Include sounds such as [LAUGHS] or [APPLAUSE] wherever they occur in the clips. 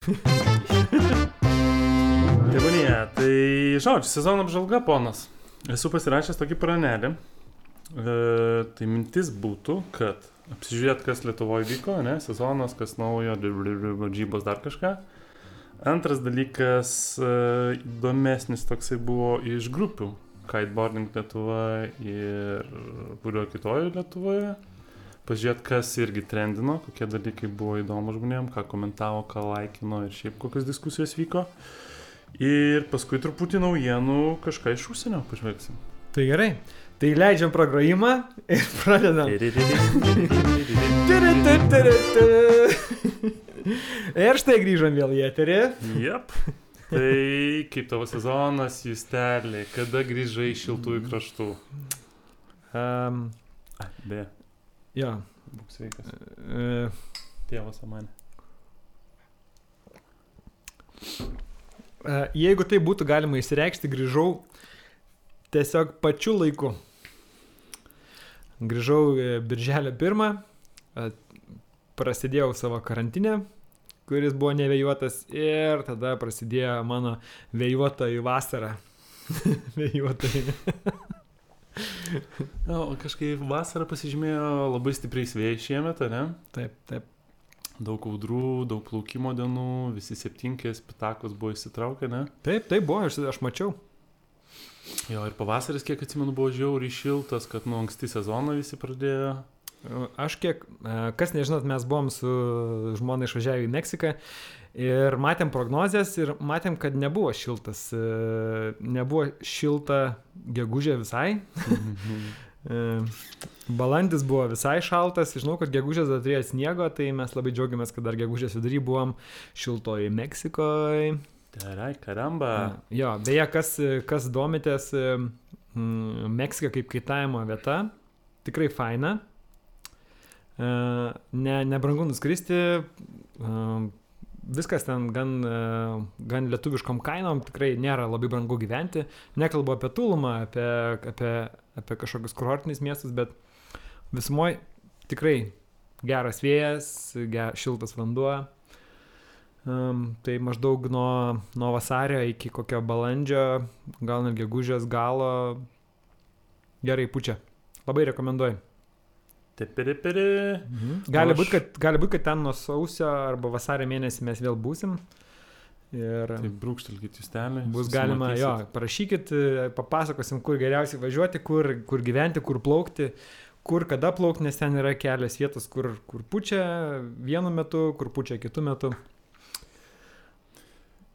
[LAUGHS] Tėvonėje, tai žodžiu, sezono apžvalga ponas. Esu pasirašęs tokį pranelį. E, tai mintis būtų, kad apsižiūrėt, kas Lietuvoje vyko, ne, sezonas, kas naujo, varžybos dar kažką. Antras dalykas, e, įdomesnis toksai buvo iš grupių. Kiteboarding Lietuva ir kurio kitoje Lietuvoje. Pažiūrėt, kas irgi trendino, kokie dalykai buvo įdomu žmonėm, ką komentavo, ką laikino ir šiaip kokios diskusijos vyko. Ir paskui truputį naujienų kažką iš užsienio pažvelgsim. Tai gerai. Tai leidžiam pragrojimą ir pradedam. ir štai grįžom vėl į eterį. Jep. Tai kaip tavo sezonas, jūstelė, kada grįžai iš šiltųjų kraštų? Um, be, jo. būk sveikas. Uh, Tėvas man. uh, jeigu tai būtų galima įsireikšti, grįžau tiesiog pačiu laiku. Grįžau e, birželio pirmą, e, prasidėjau savo karantinę, kuris buvo nevėjuotas ir tada prasidėjo mano vėjuotoji vasara. [LAUGHS] vėjuotoji. O kažkaip vasara pasižymėjo labai stipriais vėjais šiemet, ne? Taip, taip. Daug audrų, daug plaukimo dienų, visi septinkės, pitakos buvo įsitraukę, ne? Taip, taip buvo, aš, aš mačiau. Jo, ir pavasaris, kiek atsimenu, buvo žiauriai šiltas, kad nuo anksti sezono visi pradėjo. Aš kiek, e, kas nežinot, mes buvom su žmona išvažiavę į Meksiką ir matėm prognozes ir matėm, kad nebuvo šiltas, e, nebuvo šilta gegužė visai. [LAUGHS] E, Balandis buvo visai šaltas, žinau, kad gegužės dar turėjo sniego, tai mes labai džiaugiamės, kad dar gegužės vidury buvom šiltoje Meksikoje. Gerai, karamba. Jo, beje, kas, kas domitės, Meksika kaip kaitavimo vieta, tikrai faina. E, Ne, nebrangu nuskristi, e, viskas ten gan, e, gan lietuviškom kainom, tikrai nėra labai brangu gyventi. Nekalbu apie Tulumą, apie, apie, apie kažkokius kurortinius miestus, bet visumoje tikrai geras vėjas, ger, šiltas vanduo. Um, tai maždaug nuo, nuo vasario iki kokio balandžio, gal net gegužės galo gerai pučia. Labai rekomenduoju. Teperipiri. Mhm. Gali būti, kad, gali būt, kad ten nuo sausio arba vasario mėnesį mes vėl būsim. Ir Tai brūkštelkit jūs ten. bus galima, jo, parašykit, e, papasakosim, kur geriausiai važiuoti, kur, kur gyventi, kur plaukti, kur kada plaukti, nes ten yra kelios vietos, kur, kur pučia vienu metu, kur pučia kitu metu.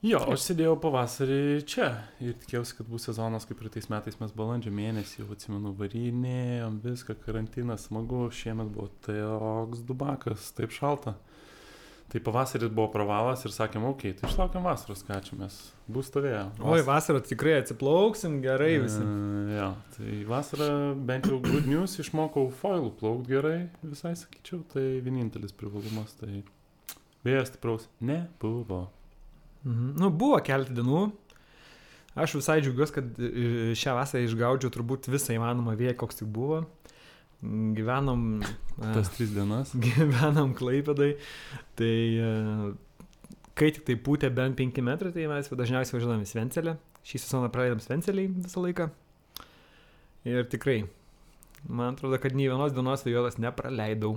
Jo, aš sėdėjau pavasarį čia ir tikėjausi, kad bus sezonas, kaip praeitais metais mes balandžio mėnesį, jau atsimenu, varinėjom viską, karantinas, smagu, šiemet buvo toks dubakas, taip šalta. Tai pavasaris buvo pravalas ir sakėm, okei, okay, tai išlaukiam vasaros, ką čia mes bus stovėję. Oi, vasarą tikrai atsiplauksim gerai visi. Uh, jo, tai vasarą bent jau good news išmokau foilų plaukti gerai, visai sakyčiau, tai vienintelis privalumas, tai vėjas stipraus nebuvo. Mhm. Nu, buvo keletą dienų. Aš visai džiaugiuosi, kad e, šią vasarą išgaudžiau turbūt visą įmanomą vėją, koks tik buvo. Gyvenom. e, Tas tris dienas. [LAUGHS] gyvenam klaipėdai. Tai e, kai tik tai pūtė bent 5 metrai, tai mes dažniausiai važiuojam į Svencelę. Šį sezoną praleidom Svenceliai visą laiką. Ir tikrai, man atrodo, kad nei vienos dienos vėjolas nepraleidau.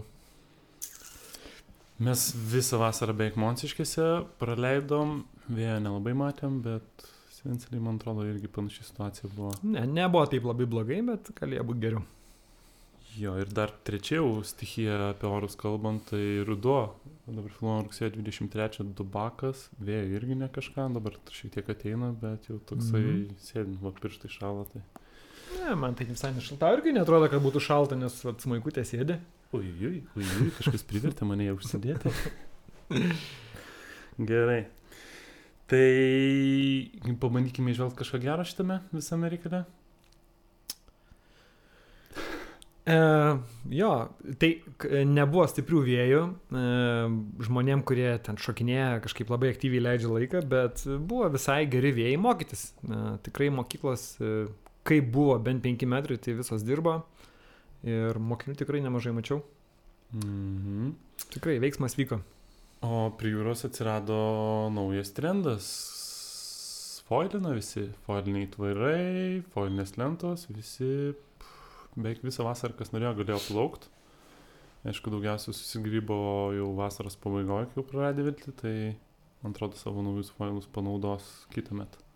Mes visą vasarą beveik Monsiškėse praleidom, vėjo nelabai matėm, bet Svenceliai, man atrodo, irgi panaši situacija buvo. Ne, nebuvo taip labai blogai, bet galėjo būti geriau. Jo, ir dar trečia jau stichija apie orus kalbant, tai ruduo. Dabar filmuojam rugsėjo 23, dubakas, vėjo irgi ne kažką, dabar šiek tiek ateina, bet jau toksai mm. -hmm. sėdim, va pirštai šalą. Tai... Ne, man tai visai nešalta. Irgi netrodo, kad būtų šalta, nes vat, smaikutė sėdi. Ui, ui, ui, ui, kažkas privertė mane ją užsidėti. Gerai. Tai pabandykime išvelgti kažką gero šitame visame reikale. E, jo, tai nebuvo stiprių vėjų e, žmonėm, kurie ten šokinėja, kažkaip labai aktyviai leidžia laiką, bet buvo visai geri vėjai mokytis. E, tikrai mokyklos, e, kai buvo bent 5 metrai, tai visos dirbo ir mokinių tikrai nemažai mačiau. Mhm. Tikrai veiksmas vyko. O prie jūros atsirado naujas trendas. Foilina visi, foiliniai tvairai, foilinės lentos, visi, beveik visą vasarą, kas norėjo, galėjo plaukti. Aišku, daugiausiai susigrybo jau vasaros pabaigoje, kai jau praradė viltį, tai man atrodo savo naujus foilus panaudos kitą metą.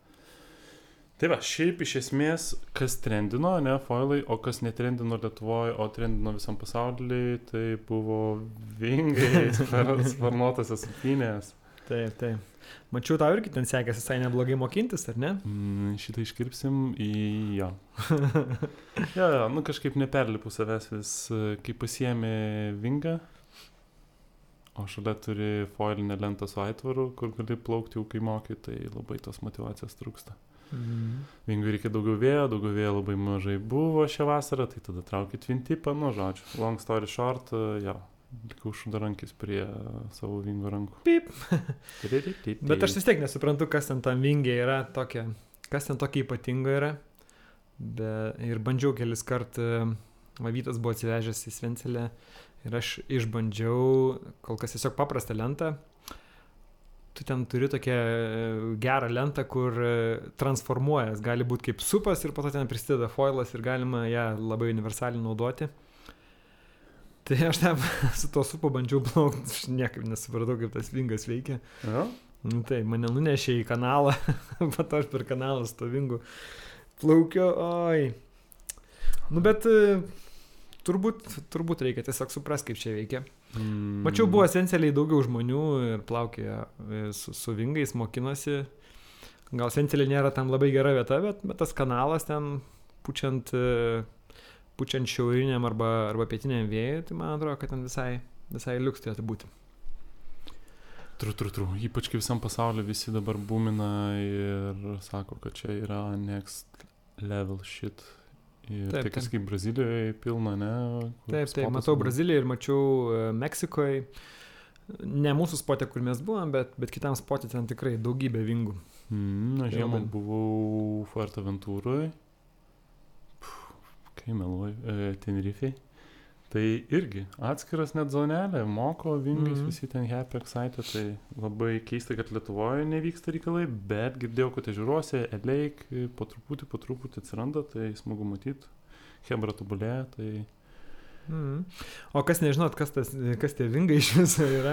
Tai va, šiaip iš esmės, kas trendino, ne foilai, o kas netrendino Lietuvoje, o trendino visam pasaulyje, tai buvo vingai [LAUGHS] sparnuotasios supinės. Taip, taip. Mačiau, tau irgi ten sekėsi visai neblogai mokintis, ar ne? Mm, šitą iškirpsim į jo. [LAUGHS] jo, jo, nu kažkaip neperlipu savęs vis, kai pasiemi vingą, o šalia turi foilinę lentą su aitvaru, kur gali plaukti jau kai mokai, tai labai tos motivacijos trūksta. Mhm. Vingui reikia daugiau vėjo, daugiau vėjo labai mažai buvo šią vasarą, tai tada traukit vintipą, nu žodžiu. Long story short, jo, likau šudarankis prie savo vingo rankų. Pip. Bet aš vis tiek nesuprantu, kas ten tam vingiai yra tokia, kas ten tokia ypatinga yra. Be, ir bandžiau kelis kartus, Vavytas buvo atsivežęs į Svencelę ir aš išbandžiau kol kas tiesiog paprastą lentą. Tu ten turi tokią e, gerą lentą, kur e, transformuojas, gali būti kaip supas ir po to ten prisideda foilas ir galima ją labai universaliai naudoti. Tai aš ten [LAUGHS] su to supu bandžiau plaukti, aš niekaip nesupratau, kaip tas vingas veikia. Jo? Nu, tai mane nunešė į kanalą, [LAUGHS] po to aš per kanalą stovingu plaukiu, oi. Nu, bet e, turbūt, turbūt reikia tiesiog suprasti, kaip čia veikia. Mm. Mačiau, buvo esencialiai daugiau žmonių ir plaukė e, su, su vingais, mokinosi. Gal esencialiai nėra tam labai gera vieta, bet, bet tas kanalas ten pučiant, e, pučiant šiauriniam arba, arba pietiniam vėjui, tai man atrodo, kad ten visai, visai liuks turėtų būti. Tru, tru, tru. Ypač kai visam pasauliu visi dabar būmina ir sako, kad čia yra next level shit. Ir Taip, tai kas kaip Brazilijoje pilna, ne? kur Taip, taip, matau. Braziliją ir mačiau e, Meksikoje. Ne mūsų spotė, kur mes buvom, bet, bet kitam spotė ten tikrai daugybė vingų. Mm, na, žiemą labai- buvau Fuerteventurui. Kai meluoju, e, Tenerifei. Tai irgi atskiras net zonelė, moko vingais, Mhm. mm. visi ten happy excited, tai labai keista, kad Lietuvoje nevyksta reikalai, bet girdėjau, kad ežeruose, eleik, po truputį, po truputį atsiranda, tai smagu matyti. Hebra tobulėja, tai Mm. O kas nežinot, kas, tas, kas tie vingai iš viso yra,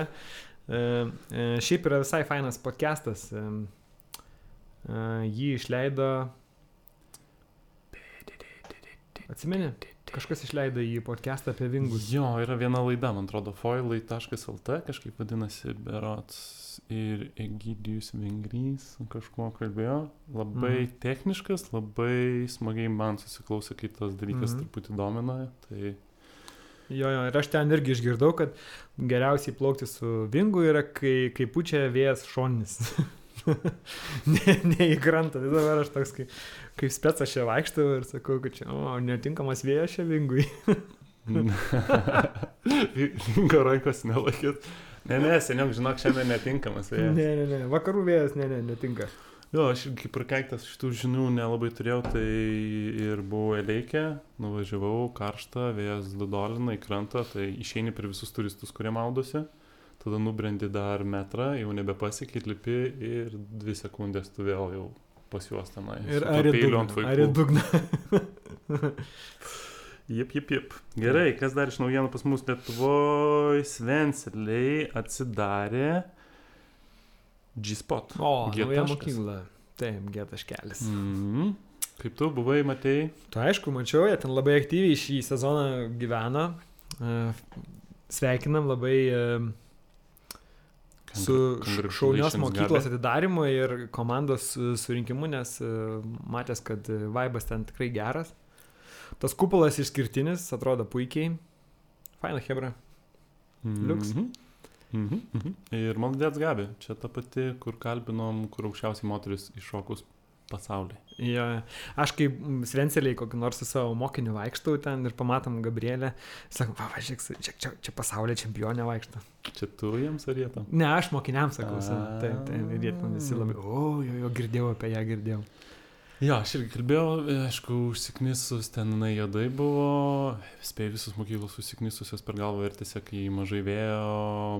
e, e, šiaip yra visai fainas podcastas. E, e, jį išleido. Atsimeni? Kažkas išleido į podcastą apie vingus. Jo, yra viena laida, man atrodo, foilai.lt kažkaip vadinasi, berots ir Egidijus Vengrys kažkuo kalbėjo. Labai Mhm. techniškas, labai smagiai man susiklausė, kai tas dalykas mhm. truputį domina. Tai Jo, jo, ir aš ten irgi išgirdau, kad geriausiai plaukti su vingu yra, kai, kai pučia vėjas šonis. [LAUGHS] [LAUGHS] ne, ne į krantą. Tai dabar aš toks, kaip, kaip specas čia vaikštau ir sakau, kad čia, o, netinkamas vėjas čia vingui. [LAUGHS] Vingo rankos nelaikyt. Ne, ne, seniau, žinok, šiandien netinkamas. Ne, vėjas. ne, ne, vakarų vėjas, ne, ne, netinka. Jo, aš irgi kaip prakeiktas šitų žinių nelabai turėjau, tai ir buvau Eleikė, nuvažiavau karštą, vėjas ludolina į krantą, tai išeini per visus turistus, kurie maudosi, tada nubrendi dar metrą, jau nebepasieki, lipi ir dvi sekundės tu vėl jau pas juos tenai. Ir ar į dugną? ant vaikų. Ar į dugną? [LAUGHS] Jep, jep, jep. Gerai, kas dar iš naujienų pas mus Lietuvoje, Svenseliai atsidarė G-Spot. O, nauja mokykla. Taip, gėtas kelias. Mm. Kaip tu buvai, matei? Tu aišku, mačiau, jie ten labai aktyviai šį sezoną gyveno. E, Sveikinam labai su šaunios mokyklos Gabi. atidarymu ir komandos surinkimu, nes e, matęs, kad e, vaibas ten tikrai geras. Tas kupolas išskirtinis, atrodo puikiai. Faina Hebra. Liuks. Mhm. Mhm, mhm. Ir Maldėts Gabi, čia ta pati, kur kalbinom, kur aukščiausiai moteris iššokus pasaulyje. Ja, aš kaip Svenseliai kokį nors su savo mokiniu vaikštau ten ir pamatom Gabrielę, sakom, va, va, žiūrėk, čia, čia, čia pasaulio čempionė vaikšto. Čia tu jiems ar jie tam? Ne, aš mokiniams sakau, taip, taip, ir jie ten visi labai, o, jo, jo, girdėjau apie ją, girdėjau. Jo, aš irgi kalbėjau, aišku, užsiknisus ten jinai jodai buvo, spėjau visus mokyklos užsiknisusios per galvą ir tiesiog kai mažai vėjo,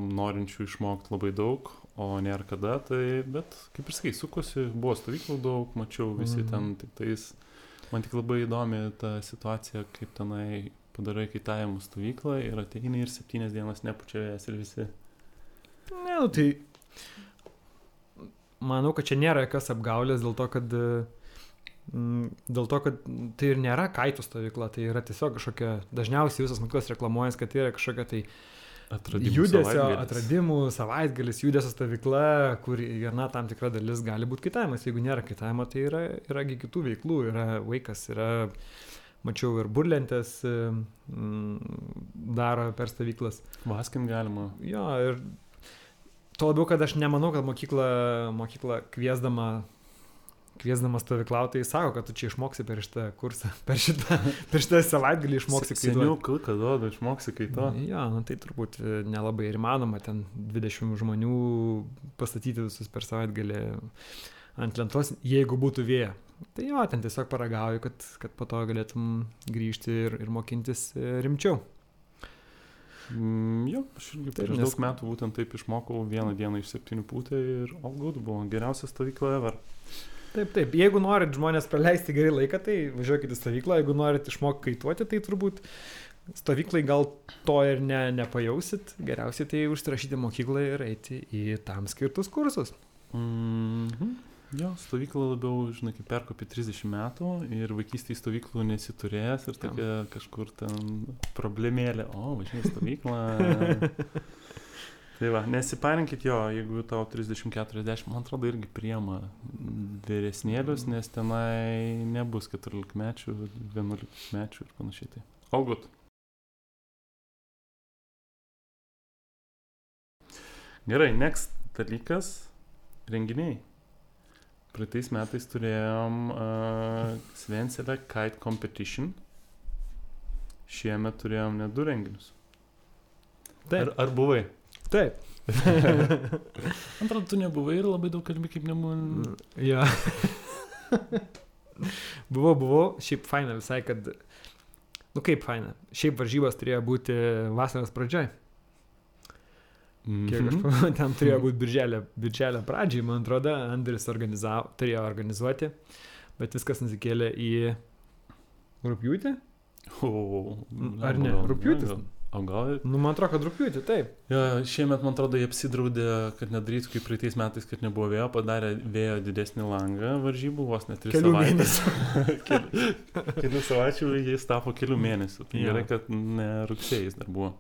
norinčių išmokti labai daug, o nėra kada, tai, bet kaip ir sakai, sukosi, buvo stovyklų daug, mačiau visi Mhm. ten tik tais, man tik labai įdomi ta situacija, kaip tenai padarai kaitavimo stovyklą ir ateini ir septynias dienas nepučia vėjas ir visi. Ne, nu tai manau, kad čia nėra jokios apgaulės dėl to, kad mm, dėl to, kad tai ir nėra kaitų stovykla, tai yra tiesiog kažkokia, dažniausiai visos mokyklos reklamuojas, kad tai yra kažkokia tai Atradimų judesio, savaitgalis. atradimų, savaitgalis, judesio stovykla, kur viena tam tikra dalis gali būti kaitavimas. Jeigu nėra kaitavimo, tai yra, yragi kitų veiklų, yra vaikas, yra, mačiau, ir burlentės mm, daro per stovyklas. Vaskint galima. Jo, ir tuo labiau, kad aš nemanau, kad mokykla, mokykla kviesdama, kviesdama stovyklautojai sako, kad tu čia išmoksi per šitą kursą, [LAUGHS] per šitą, per šitą savaitgalį išmoksi Se- Seniau kalką duoda, išmoksi kaito. Jo, nu, tai turbūt e, nelabai ir įmanoma ten 20 žmonių pastatyti visus per savaitgalį ant lentos, jeigu būtų vėja. Tai jo, ten tiesiog paragauju, kad, kad po to galėtum grįžti ir, ir mokintis e, rimčiau. Mm, jo, aš irgi prieš nes- daug metų būtent taip išmokau vieną dieną iš septynių pūtę ir all good buvo geriausia stovykla ever. Taip, taip. Jeigu norit žmonės praleisti gerai laiką, tai važiuokit į stovyklą. Jeigu norit išmokti kaituoti, tai turbūt stovyklai gal to ir ne, nepajausit. Geriausiai tai užsirašyti mokyklą ir eiti į tam skirtus kursus. Mm -hmm. Jo, stovykla labiau, žinai, kaip perkopė 30 metų ir vaikystėje stovyklų nesiturėjęs ir tokia kažkur ten problemėlė, o, važiuoju stovyklą. [LAUGHS] tai va, nesiparinkit jo, jeigu tau 30-40, man atrodo, irgi priema vyresnėlius, nes tenai nebus 14 mečių, 11 mečių ir panašiai. Tai. All good. Gerai, next dalykas - renginiai. Praeitais metais turėjom uh, Svenselę Kite Competition. Šiemet turėjom net du renginius. Ar, Taip. ar buvai? Taip. Antrą, tu nebuvai ir labai daug kalbė, kaip nebuvai. jo. [LAUGHS] buvau, buvau. Šiaip faina visai, kad... Nu kaip faina. Šiaip varžybos turėjo būti vasaros pradžioj. Kiek aš Mhm. pamenu, ten turėjo būti birželio, birželio pradžiai, man atrodo, Andris organizavo, turėjo organizuoti, bet viskas nusikėlė į rūpjūtį. O, Ar ne? gal- Rugpjūtis? O gal. Nu, man atrodo, kad rūpjūtį, taip. Ja, šiemet, man atrodo, jie apsidraudė, kad nedarytų kaip praeitais metais, kad nebuvo vėjo, padarė vėjo didesnį langą varžybų, vos net 3 Kelių savaitės. [LAUGHS] Kelių, kelių savaičių jis tapo kelių mėnesių. Tai Jo. gerai, kad ne rugsėjais dar buvo.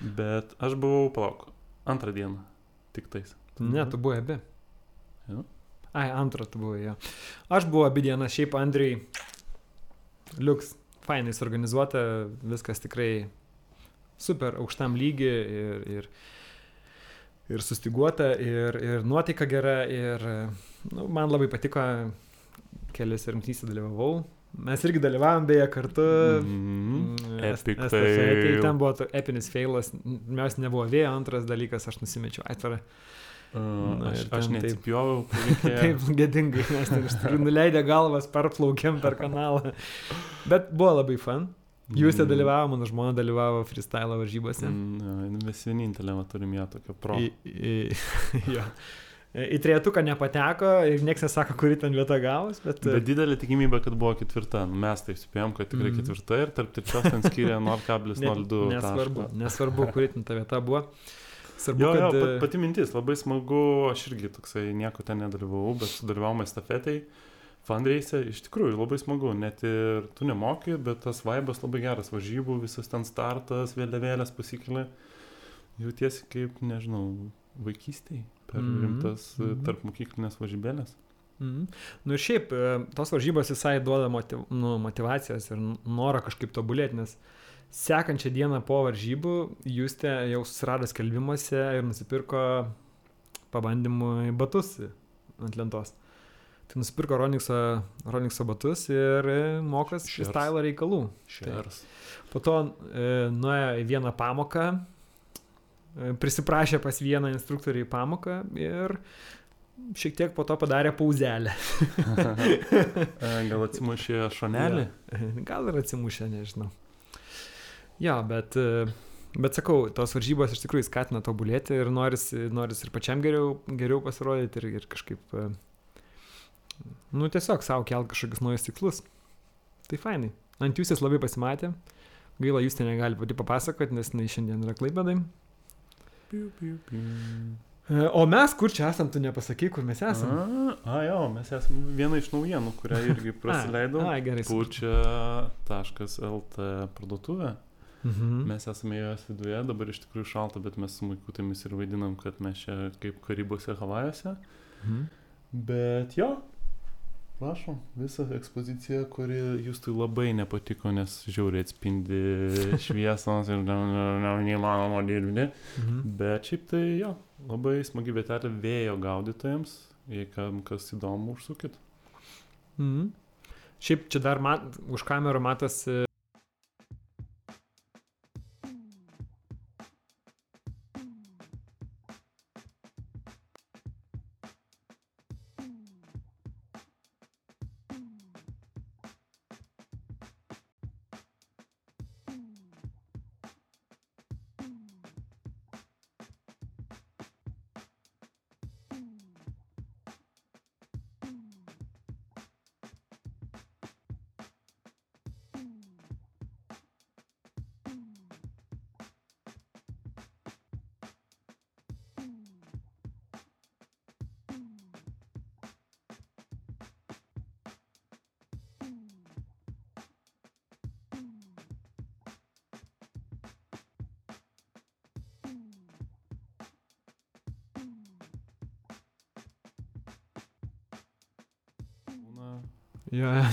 Bet aš buvau, palauk, antrą dieną. Tik tais. Ne, tu buvai abi. Jo. Ai, antrą tu buvai, jo. Aš buvau abi dienas, šiaip Andriai, liuks, fainai suorganizuota, viskas tikrai super aukštam lygiai ir, ir, ir sustiguota, ir, ir nuotaika gera, ir nu, man labai patiko, kelias rungtynėse dalyvavau. Mes irgi dalyvavom beje kartu. Mhm. Mm, Epic es- estafetėj. fail. Ten buvo epinis feilas. Pirmiausia, nebuvo vėjo, antras dalykas, aš nusimečiau aitvarą. Uh, aš aš taip. neatsipjoviau, [LAUGHS] reikėjo. Taip, gėdingai, mes ten nuleidę galvas, perplaukėm per kanalą. Bet buvo labai fan. Jūs ten dalyvavo, mano žmona dalyvavo freestyle varžybose. Mm, mes vienintelė turim ją tokią pro. Į, į, [LAUGHS] jo. į trejetuką nepateko ir niekas nesako, kuri ten vieta gavus, bet... Bet didelė tikimybė, kad buvo ketvirta. Nu, Mes taip spėjom, kad tikrai Mhm. ketvirta ir tarp trečios ten skiria 0,02. nesvarbu, nesvarbu, kuri ten ta vieta buvo. Svarbu, Jo, jo, kad... pat, pati mintis, labai smagu, aš irgi toksai nieko ten nedalyvavau, bet sudalyvavome stafetai, fundraise, iš tikrųjų labai smagu, net ir tu nemoki, bet tas vaibas labai geras, varžybų, visas ten startas, vėliavėlės pasikelia, jautiesi kaip, nežinau, vaikystėje per Mhm, rimtas mhm. tarp mokyklinės varžybėlės. Mhm. Nu ir šiaip, e, tos varžybos visai duoda motiv, nu, motivacijos ir norą kažkaip tobulėti, nes sekančią dieną po varžybų Justė jau susirado skelbimuose ir nusipirko pabandymui batus ant lentos. Tai nusipirko Ronikso, Ronikso batus ir e, mokas Shares. freestyle reikalų. Šers. Po to e, nuėjo į vieną pamoką, e, prisiprašė pas vieną instruktorių į pamoką ir šiek tiek po to padarė pauzelę. [LAUGHS] E, Gal atsimušė šonelį? Gal ir atsimušė, nežinau. Jo, bet, e, bet sakau, tos varžybos iš tikrųjų skatina tobulėti ir noris, noris ir pačiam geriau, geriau pasirodyti ir, ir kažkaip, e, nu tiesiog savo kelt kažkokius naujus tikslus. Tai fainai. Ant jūsės labai pasimatė. Gaila, jūs ten negali pati papasakoti, nes jinai šiandien yra klaipėdai. Piu, piu, piu. E, O mes kur čia esam, tu nepasakai, kur mes esam. A, a, jo, mes esame viena iš naujienų, kurią irgi [LAUGHS] prasileidau. Ai, gerai. Pučia.lt parduotuvė. Mhm. Mes esame jos viduje, dabar iš tikrųjų šalta, bet mes su maikutėmis ir vaidinam, kad mes čia kaip Karibose, Havajuose. Mhm. Bet jo, prašom, visą ekspoziciją, kuri jūs tai labai nepatiko, nes žiauriai atspindi šviesos ir ne- ne- ne- neįmanoma dirbti. Mhm. Bet šiaip tai jo, labai smagi vietelė vėjo gaudytojams, jei kam kas įdomu, užsukit. Mhm. Šiaip čia dar mat, už kamerų matosi.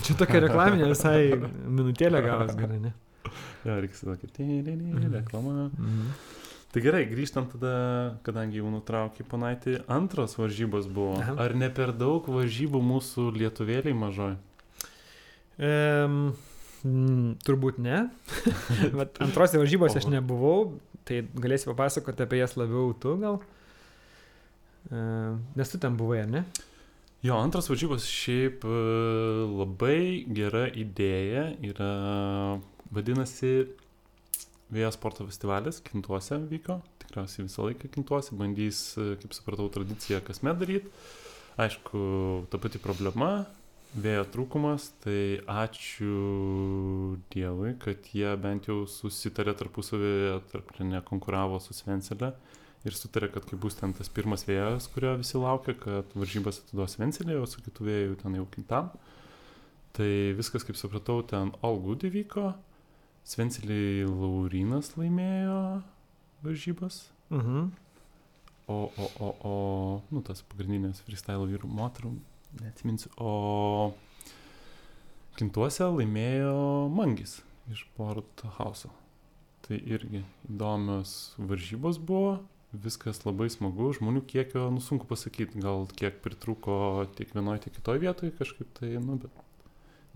Čia tokia reklaminė visai minutėlė gavas gerai, ne? jo, reikia sakyti, tai reklama. Mhm. Tai gerai, grįžtant tada, kadangi jau nutraukė panaitį, antros varžybos buvo. Aha. Ar ne per daug varžybų mūsų lietuvėliai mažoj? Ehm, turbūt ne. [LAUGHS] Bet antrose varžybose aš nebuvau, tai galėsi papasakoti apie jas labiau tu gal. Ehm, nes tu ten buvai, ne? Jo, antros varžybos šiaip e, labai gera idėja yra, vadinasi, Vėjo sporto festivalis Kintuose vyko, tikriausiai visą laiką Kintuose, bandys, e, kaip supratau, tradiciją kasmet daryti. Aišku, ta pati problema, vėjo trūkumas, tai ačiū Dievui, kad jie bent jau susitarė tarpusavėje, tarp nekonkuravo su Svencelė ir sutarė, kad kai bus ten tas pirmas vėjas, kurio visi laukia, kad varžybas atiduos Svencelė, o su kitu vėju ten jau kintam. Tai viskas, kaip supratau, ten all good įvyko. Svencelį Laurinas laimėjo varžybas. Mhm. O, o, o, o, nu tas pagrindinės freestyle vyrų moterų, neatsiminsiu. O kintuose laimėjo Mangis iš Port House. Tai irgi įdomios varžybos buvo, viskas labai smagu, žmonių kiekio, nu sunku pasakyti, gal kiek pritruko tiek vienoje, tiek kitoje vietoje kažkaip tai, nu bet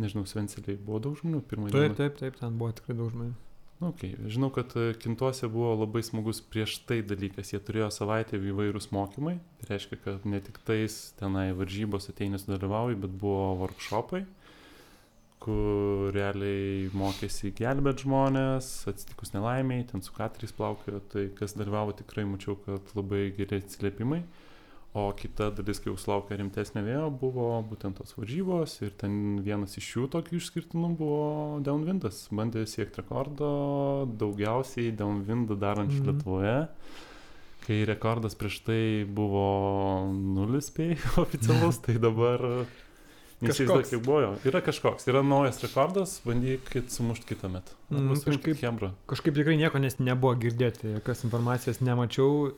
nežinau, Svenceliai buvo daug žmonių pirmąjį. Taip, taip, taip, ten buvo tikrai daug žmonių. Nu, okay. Žinau, kad e, Kintuose buvo labai smagus prieš tai dalykas. Jie turėjo savaitę įvairūs mokymai. Tai reiškia, kad ne tik tais tenai varžybos ateini sudalyvauji, bet buvo workshopai, kur realiai mokėsi gelbėt žmonės, atsitikus nelaimiai, ten su katriais plaukiojo. Tai kas dalyvavo tikrai mačiau, kad labai geri atsiliepimai. O kita dalis, kai jau sulaukė rimtesnio vėjo, buvo būtent tos varžybos ir ten vienas iš jų tokių išskirtinų buvo downwindas. Bandė siekti rekordo daugiausiai downwindą darančių mm. Lietuvoje. Kai rekordas prieš tai buvo nulis spėjai [LAUGHS] oficialus, tai dabar neįsivaizduoju, kiek buvo. Yra kažkoks, yra naujas rekordas, bandykit sumušti kitą metą. Mm, Kažkaip kažkaip- tikrai nieko nes nebuvo girdėti, jokios informacijos nemačiau,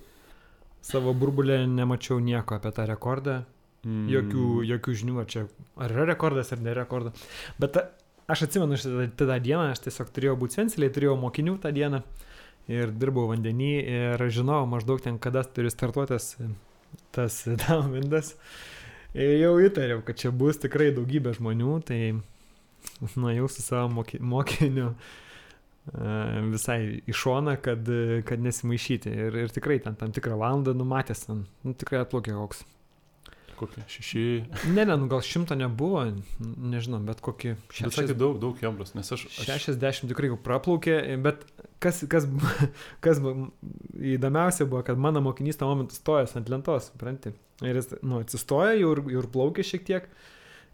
savo burbulę nemačiau nieko apie tą rekordą, Mm. jokių, jokių žinių, ar čia ar yra rekordas ar nėra rekordo. Bet ta, aš atsimenu šitą tą dieną, aš tiesiog turėjau būti sensiliai, turėjau mokinių tą dieną ir dirbau vandenį ir žinojau maždaug ten, kada turi startuotas tas downwindas. Ir jau įtariau, kad čia bus tikrai daugybė žmonių, tai nuėjau su savo moki, mokiniu e, visai į šoną, kad, kad nesimaišyti. Ir, ir tikrai ten tam tikrą valandą numatęs, ten, nu, tikrai atplaukė koks kokie šeši. Ne, ne, nu gal šimto nebuvo, nežinau, bet kokį Bet sakė daug, daug jebros, nes aš... aš 60 tikrai jau praplaukė, bet kas, kas, [LAUGHS] kas įdomiausia buvo, kad mano mokinys tą momentą stojęs ant lentos, supranti. Ir jis, nu, atsistoja, jau ir, ir plaukia šiek tiek.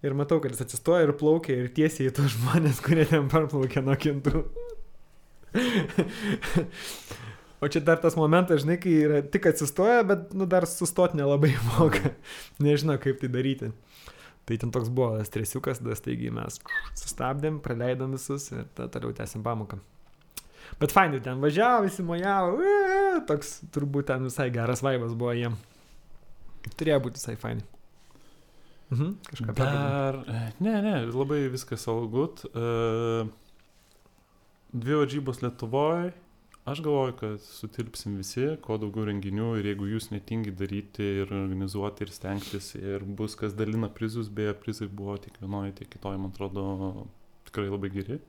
Ir matau, kad jis atsistoja ir plaukia ir tiesiai į tos žmonės, kurie ten parplaukė nuo kintų. [LAUGHS] O čia dar tas momentas, žinai, kai yra tik atsistoja, bet, nu, dar sustoti nelabai [LAUGHS] moka. Nežino, kaip tai daryti. Tai ten toks buvo stresiukas, tada staigiai mes sustabdėm, praleidom visus ir tada toliau tęsim pamoką. Bet fainai ten važiavo, visi mojavo, uee, toks turbūt ten visai geras vaivas buvo jiem. Turėjo būti visai fainai. Mhm, kažką Dar, ne, ne, labai viskas good. Uh, dvi varžybos Lietuvoje. Aš galvoju, kad sutilpsim visi, kuo daugiau renginių ir jeigu jūs netingi daryti ir organizuoti ir stengtis ir bus kas dalina prizus, beje, prizai buvo tiek vienoje, tiek kitoje, man atrodo, tikrai labai geri.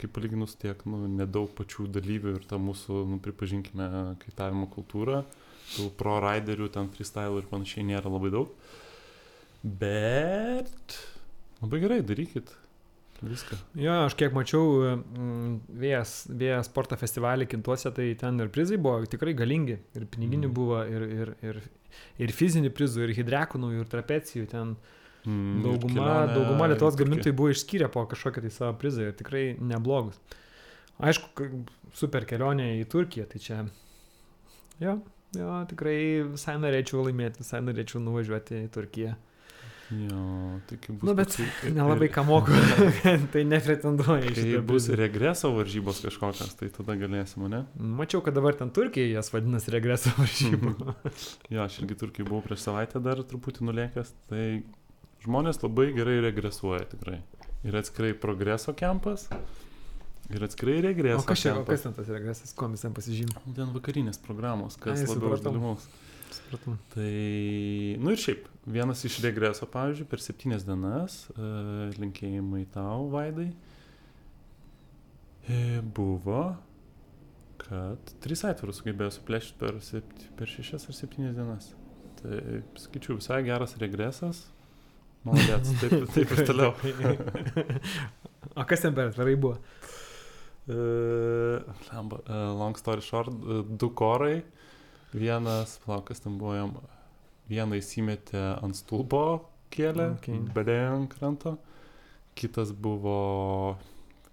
Kaip palyginus tiek, nu, nedaug pačių dalyvių ir ta mūsų, nu, pripažinkime, kaitavimo kultūra, tų pro riderių, ten freestyle ir panašiai nėra labai daug. Bet labai gerai, darykit viską. Jo, aš kiek mačiau mm, vėjas, vėjas sporto festivalį kintuose, tai ten ir prizai buvo tikrai galingi. Ir piniginių Mhm. buvo, ir, ir, ir, ir fizinių prizų, ir hidrekonų, ir trapecijų. Ten Mm, dauguma, kelionė dauguma Lietuvos gamintojų buvo išskyrę po kažkokią tai savo prizą ir tikrai neblogus. Aišku, super kelionė į Turkiją, tai čia... Jo, jo, tikrai visai norėčiau laimėti, visai norėčiau nuvažiuoti į Turkiją. Jo, kaip bus. Nu, bet toksai- [LAUGHS] Nelabai ką moku, [LAUGHS] [LAUGHS] tai nepretenduoju šitą bus regreso varžybos kažkokios, tai tada galėsim, ne? Mačiau, kad dabar ten Turkija jas vadinasi regreso varžybų. Jo, aš irgi Turkijai buvau prieš savaitę dar truputį nulėkęs, tai žmonės labai gerai regresuoja tikrai. Ir atskirai progreso kempas, ir atskirai regreso O kas čia, kas ten tas regresas, kuo mes ten pasižymė? Ten vakarinės programos, kas Ai, labiau uždalyvaus. Supratau. Tai, nu ir šiaip, vienas iš regreso, pavyzdžiui, per septynias dienas, e, linkėjimai tau, Vaidai, e, buvo, kad tris aitvarus sugebėjo suplėšti per, sept, per šešias ar septynias dienas. Tai, sakyčiau, visai geras regresas. Malodėts, taip, taip ir toliau. [LAUGHS] o kas ten per atvarai buvo? Uh, uh, long story short, uh, du korai. Vienas, plaukas ten buvo jam, vieną įsimetė ant stulpo kėlę, Okay. bedėjo ant kranto. Kitas buvo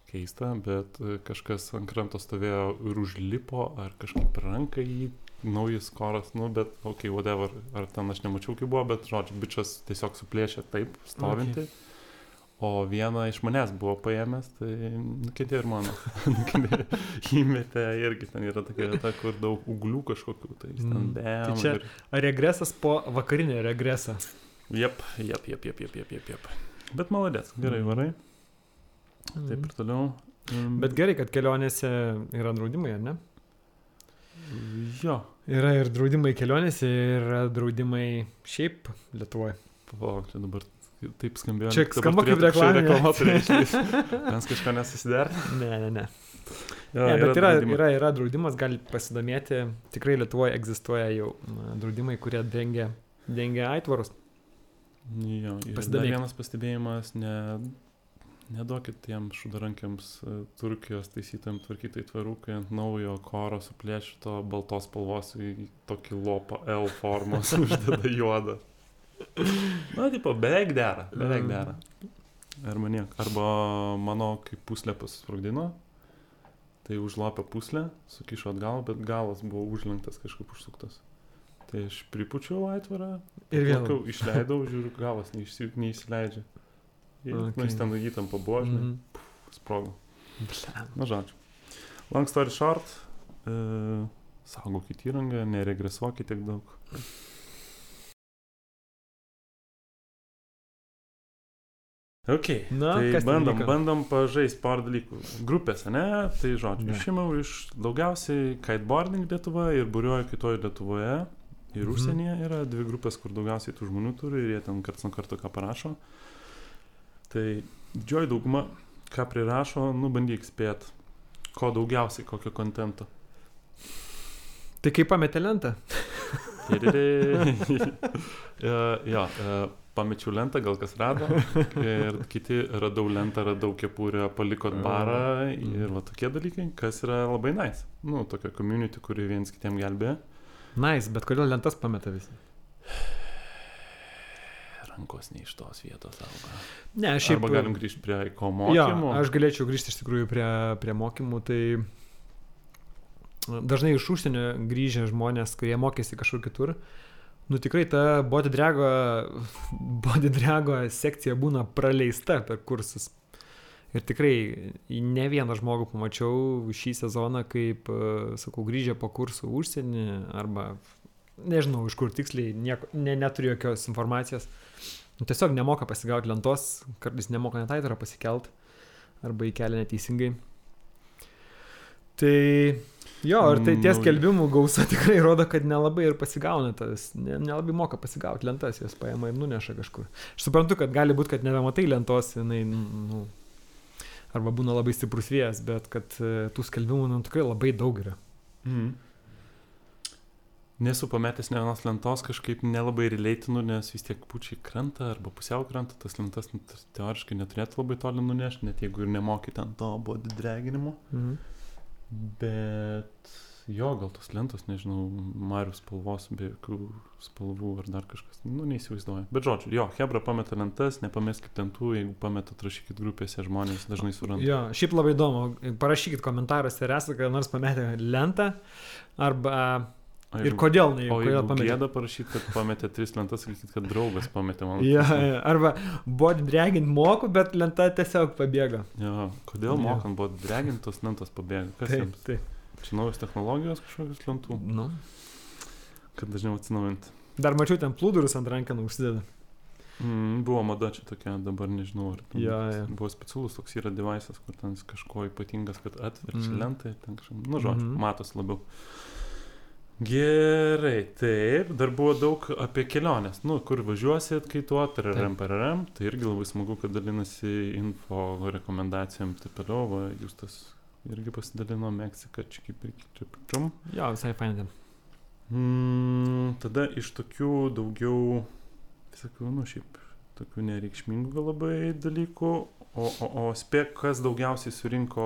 keista, bet kažkas ant kranto stovėjo ir užlipo, ar kažkaip per ranką jį, naujas koras, nu, bet, okei, okay, whatever, ar ten aš nemačiau, kaip buvo, bet, žodžiu, bičias tiesiog suplėšė taip, stovinti. Okay. O vieną iš manęs buvo paėmęs, tai nukentėjo ir mano. [LAUGHS] Įmetė irgi ten yra tokia vieta, kur daug uglių kažkokių. Tai, jis ten Mm. bėga. Tai čia- Ar regresas po vakarinio regresą? Jep, jep, jep, jep, jep, jep, jep, jep. Bet maladės, gerai Mm. varai. Taip ir toliau. Mm, Bet gerai, kad kelionėse yra draudimai, ar ne? Jo, Yra ir draudimai kelionėse, ir draudimai šiaip Lietuvoje. palauk, čia dabar taip skambėjo. Čia skamba kaip reklama. Mes kažką nesusider. Ne, ne, ne. Jo, ne bet yra, draudimai. yra, yra draudimas, gali pasidomėti. Tikrai Lietuvoje egzistuoja jau draudimai, kurie dengia, dengia aitvarus. Jo, dar vienas pastebėjimas, ne, neduokit tiem šudarankiams e, Turkijos taisytam tvarkytai tvarukai ant naujo koro suplėšito baltos spalvos į tokį lopą L formos [LAUGHS] uždeda juodą. Na, tipo, beveik dera, beveik dera. Arba niek. Arba mano kaip puslė pasisprogdino, tai užlopė puslę, sukišo atgal, bet galas buvo užlenktas kažkaip užsuktas. Tai aš pripučiau aitvarą, Ir vėl. Plaukiau, išleidau, žiūriu, galas neįsi, neįsileidžia. Ir, okay. Nu, jis ten įtampa buvo, žinai, mm. sprogo. Blemba. Na, žodžiu. Long story short, e, saugokit įrangą, neregresuokit tiek daug. Ok, Na, tai bandom, vyko? bandom pažaisti porą dalykų. Grupėse, ne? Tai žodžiu, Ne. išėmiau iš daugiausiai kiteboarding Lietuvoje ir būriuoju kitoje Lietuvoje. Ir Mhm. užsienyje yra dvi grupės, kur daugiausiai tų žmonių turi ir jie ten karts nuo karto ką parašo. Tai didžioji dauguma, ką prirašo, nu bandyk spėt, ko daugiausiai, kokio kontento. Tai kaip pametė lentą? [LAUGHS] [LAUGHS] Jo, e, pamečiau lentą, gal kas rado. [LAUGHS] Ir kiti radau lentą, radau kepurę, palikot barą ir va tokie dalykai, kas yra labai nice. Nu, tokia community, kuri viens kitiem gelbė. Nice, bet kodėl lentas pameta visi? Rankos ne iš tos vietos auga. Ne, aš Šiaip Arba galim grįžti prie ko Jo, mokymų. aš galėčiau grįžti iš tikrųjų prie, prie mokymų, tai dažnai iš užsienio grįžę žmonės, kurie mokėsi kažkur kitur, nu tikrai ta body drago, [LAUGHS] body drago sekcija būna praleista per kursus. Ir tikrai ne vieną žmogų pamačiau šį sezoną, kaip, e, sakau, grįžę po kursų užsienį arba nežinau iš kur tiksliai, nieko, ne, neturiu jokios informacijos. Tiesiog nemoka pasigauti lentos, kartais nemoka net aitarą pasikelt arba įkelia neteisingai. Tai jo, ir tai tie Nu, skelbimų gausa [LAUGHS] tikrai rodo, kad nelabai ir pasigauna tas, ne, nelabai moka pasigauti lentas, jas paima ir nuneša kažkur. Aš suprantu, kad gali būti, kad nebematai lentos, jinai, nu, arba būna labai stiprus vėjas, bet kad e, tų skelbimų nu, tikrai labai daug yra. Mhm. Nesu pametęs ne vienos lentos, kažkaip nelabai relatinu, nes vis tiek pučiai krenta arba pusiau krenta, tas lentas nu, teoriškai neturėtų labai toli nunešti, net jeigu ir nemokai ten to body draginimo. Mhm. Bet jo, gal tos lentos, nežinau, Marius spalvos, be jokių spalvų ar dar kažkas, nu neįsivaizduoju. Bet žodžiu, jo, Hebra pameta lentas, nepameskit tentų, jeigu pametat, rašykit grupėse, žmonės dažnai suranda. Jo, šiaip labai įdomu, parašykit komentaruose, ar esate kada nors pametę lentą, arba O ir kodėl, ne, kodėl pametė. gėda parašyti, kad pametė tris lentas, sakykit, kad draugas pametė man. Ja, ja, arba body dragint moku, bet lenta tiesiog pabėga. Jo, kodėl Jo. mokant buvo dregintos lentos pabėga? Kas Taip, jiems? taip. Čia naujos technologijos kažkokios lentų, Nu. kad dažniau atsinaujinti. Dar mačiau ten plūdurus ant rankenų užsideda. Mm, buvo mada čia tokia, dabar nežinau, ar ten Jo, jo. buvo specialus toks yra devaisas, kur ten kažko ypatingas, kad atverčia mm. lentą ir ten kažkaip, nu žodžiu, mm. -hmm. matos labiau. Gerai, taip, dar buvo daug apie keliones, nu, kur važiuosit, kai tuo, tararam, pararam, tai irgi labai smagu, kad dalinasi info rekomendacijom, taip toliau, va, jūs tas irgi pasidalino Meksika, čia kaip ir čia. Jo, visai ten. Mm, tada iš tokių daugiau, visokių, nu šiaip, tokių nereikšmingų labai dalykų, o, o, o spėk, kas daugiausiai surinko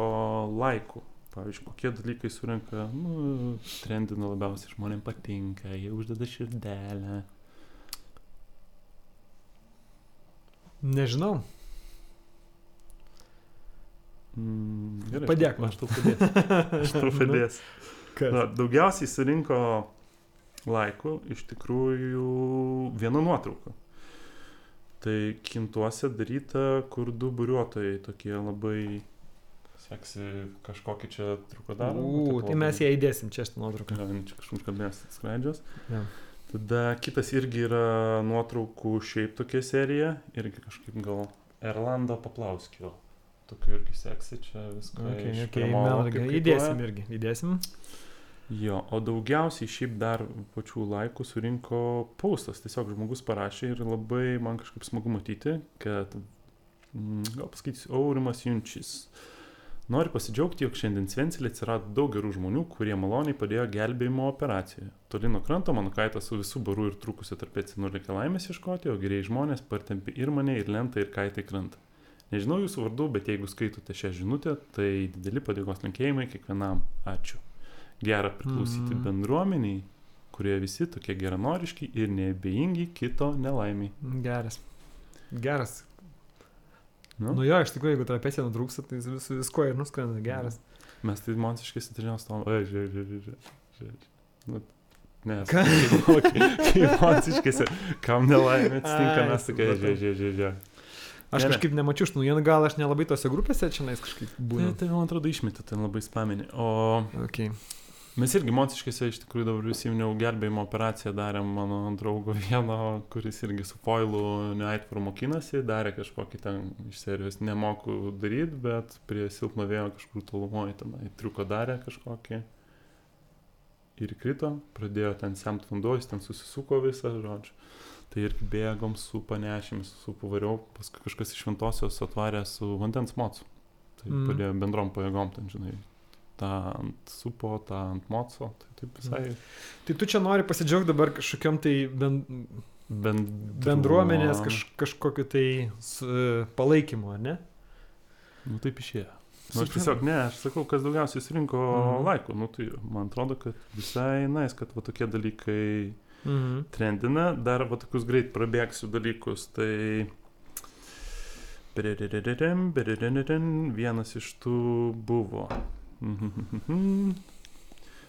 laikų. Pavyzdžiui, kokie dalykai surinka, nu, trendina labiausiai, žmonėms patinka, jie uždeda širdelę. Nežinau. Mm, gerai, Padėk man. Aš tau padėsiu. [LAUGHS] Aš tau padėsiu. Kas? Na, daugiausiai surinko laikų iš tikrųjų viena nuotrauka. Tai kintuose daryta, kur du buriuotojai tokie labai seksi kažkokį čia truko darą. U, tai mes ją įdėsim čia šitą nuotrauką. Ja, čia kažkur kalbės skraidžios. Jo. Tada kitas irgi yra nuotraukų šiaip tokia serija, irgi kažkaip gal Erlando Paplauskio. Tokiu irgi seksi čia viską. Okay, okay, kaip Įdėsim irgi. Įdėsim. Jo, o daugiausiai šiaip dar pačių laikų surinko paustas. Tiesiog žmogus parašė ir labai man kažkaip smagu matyti, kad, mm, gal pasakysiu, Aurimas Junčis. Noriu pasidžiaugti, jog šiandien Svencelė atsirado daug gerų žmonių, kurie maloniai padėjo gelbėjimo operacijoje. Toli nuo kranto mano kaitas su visų barų ir trūkusiu tarp atsienų lėkė laimės ieškoti, o geriai žmonės partempė ir mane, ir lentą, ir kaitai krantą. Nežinau jūsų vardų, bet jeigu skaitote šią žinutę, tai dideli padėkos linkėjimai kiekvienam. Ačiū. Gera priklausyti Mhm. bendruomeniai, kurie visi tokie geranoriški ir neabejingi kito nelaimiai. Geras. Geras. Nu, Nu jo, iš tikrųjų, jeigu trapecija nutrūksta, tai vis, viskuo ir nuskrenda. Geras. mes tai monsiškai sitrinės stom. Oi, žiūrėk, žiūrėk, žiūrėk. žiūrėk. Nu, ne, Ką? kaip monsiškai, kam nelaimė atsitinka, mes tokie, žiūrėk, žiūrėk, žiūrėk. Aš Ne, ne. kažkaip nemačiau iš naujienų, gal aš nelabai tose grupėse čia nais kažkaip Tai, būnu. tai man atrodo išmetė ten labai spaminį. O Okay. Mes irgi monsiškėse iš tikrųjų dabar prisiminiau gelbėjimo operaciją darėm mano draugo [LAUGHS] vieno, kuris irgi su foilu neaitvaru mokinasi, darė kažkokį ten iš serijos nemoku daryti, bet prie silpno vėjo kažkur tolumoje tenai triuko darė kažkokį. Ir krito, pradėjo ten semt vanduo, jis ten susisuko visą, žodžiu. Tai irgi bėgom su panešėmis, su pavariau, paskui kažkas iš šventosios atvarė su vandens mocu. Tai mm. padėjo bendrom pajėgom ten, žinai, tą ant supo, tą ant moco. Tai taip visai Tai tu čia nori pasidžiaugti dabar kažkokiam tai ben, bendruo- bendruomenės kaž, kažkokiu tai su, palaikymu, ne? Nu taip išėjo. Nu, aš tiesiog, ne, aš sakau, kas daugiausiai surinko Mhm. laikų. Nu, tai man atrodo, kad visai nais, kad va tokie dalykai Mhm. trendina. Dar va tokius greit prabėgsiu dalykus. Tai vienas iš tų buvo.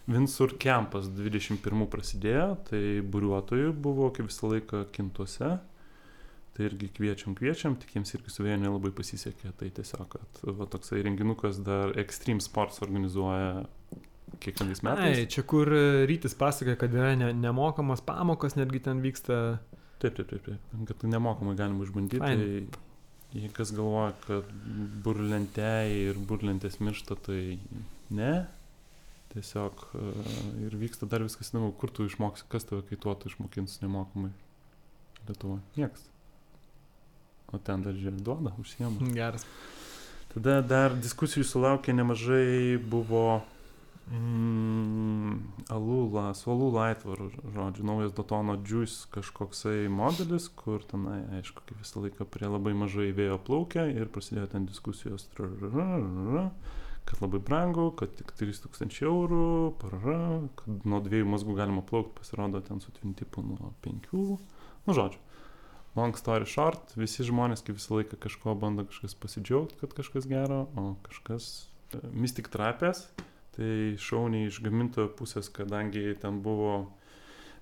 Vinsur Kempas 21 prasidėjo, tai buriuotojų buvo kaip visą laiką kintuose. Tai irgi kviečiam, kviečiam, tik jiems irgi su vėjo nelabai pasisekė. Tai tiesiog, kad va, toksai renginukas dar Extreme Sports organizuoja kiekvienais metais. Ai, čia kur e, rytis pasakoja, kad yra ne, nemokamos pamokos, netgi ten vyksta. Taip, taip, taip, taip. Kad nemokamai galima išbandyti. Fain. Tai jei kas galvoja, kad burlentėjai ir burlentės miršta, tai ne. Tiesiog e, ir vyksta dar viskas įdomu, kur tu išmoksi, kas tave kaituotų išmokins nemokamai. Lietuva. Niekas. O ten dar žiūrė, duoda, užsiema. Geras. Tada dar diskusijų sulaukė nemažai buvo mm, Alula, su Alula aitvaru, žodžiu, naujas Dotono Juice kažkoksai modelis, kur tenai, aišku, kaip visą laiką prie labai mažai vėjo plaukia ir prasidėjo ten diskusijos, kad labai brangu, kad tik 3000 eurų, parara, kad nuo dviejų mazgų galima plaukti, pasirodo ten su tvintipu nuo penkių, nu žodžiu. Long story short, visi žmonės kaip visą laiką kažko bando kažkas pasidžiaugti, kad kažkas gero, o kažkas e, Mystic Trapės, tai šauniai iš gamintojo pusės, kadangi ten buvo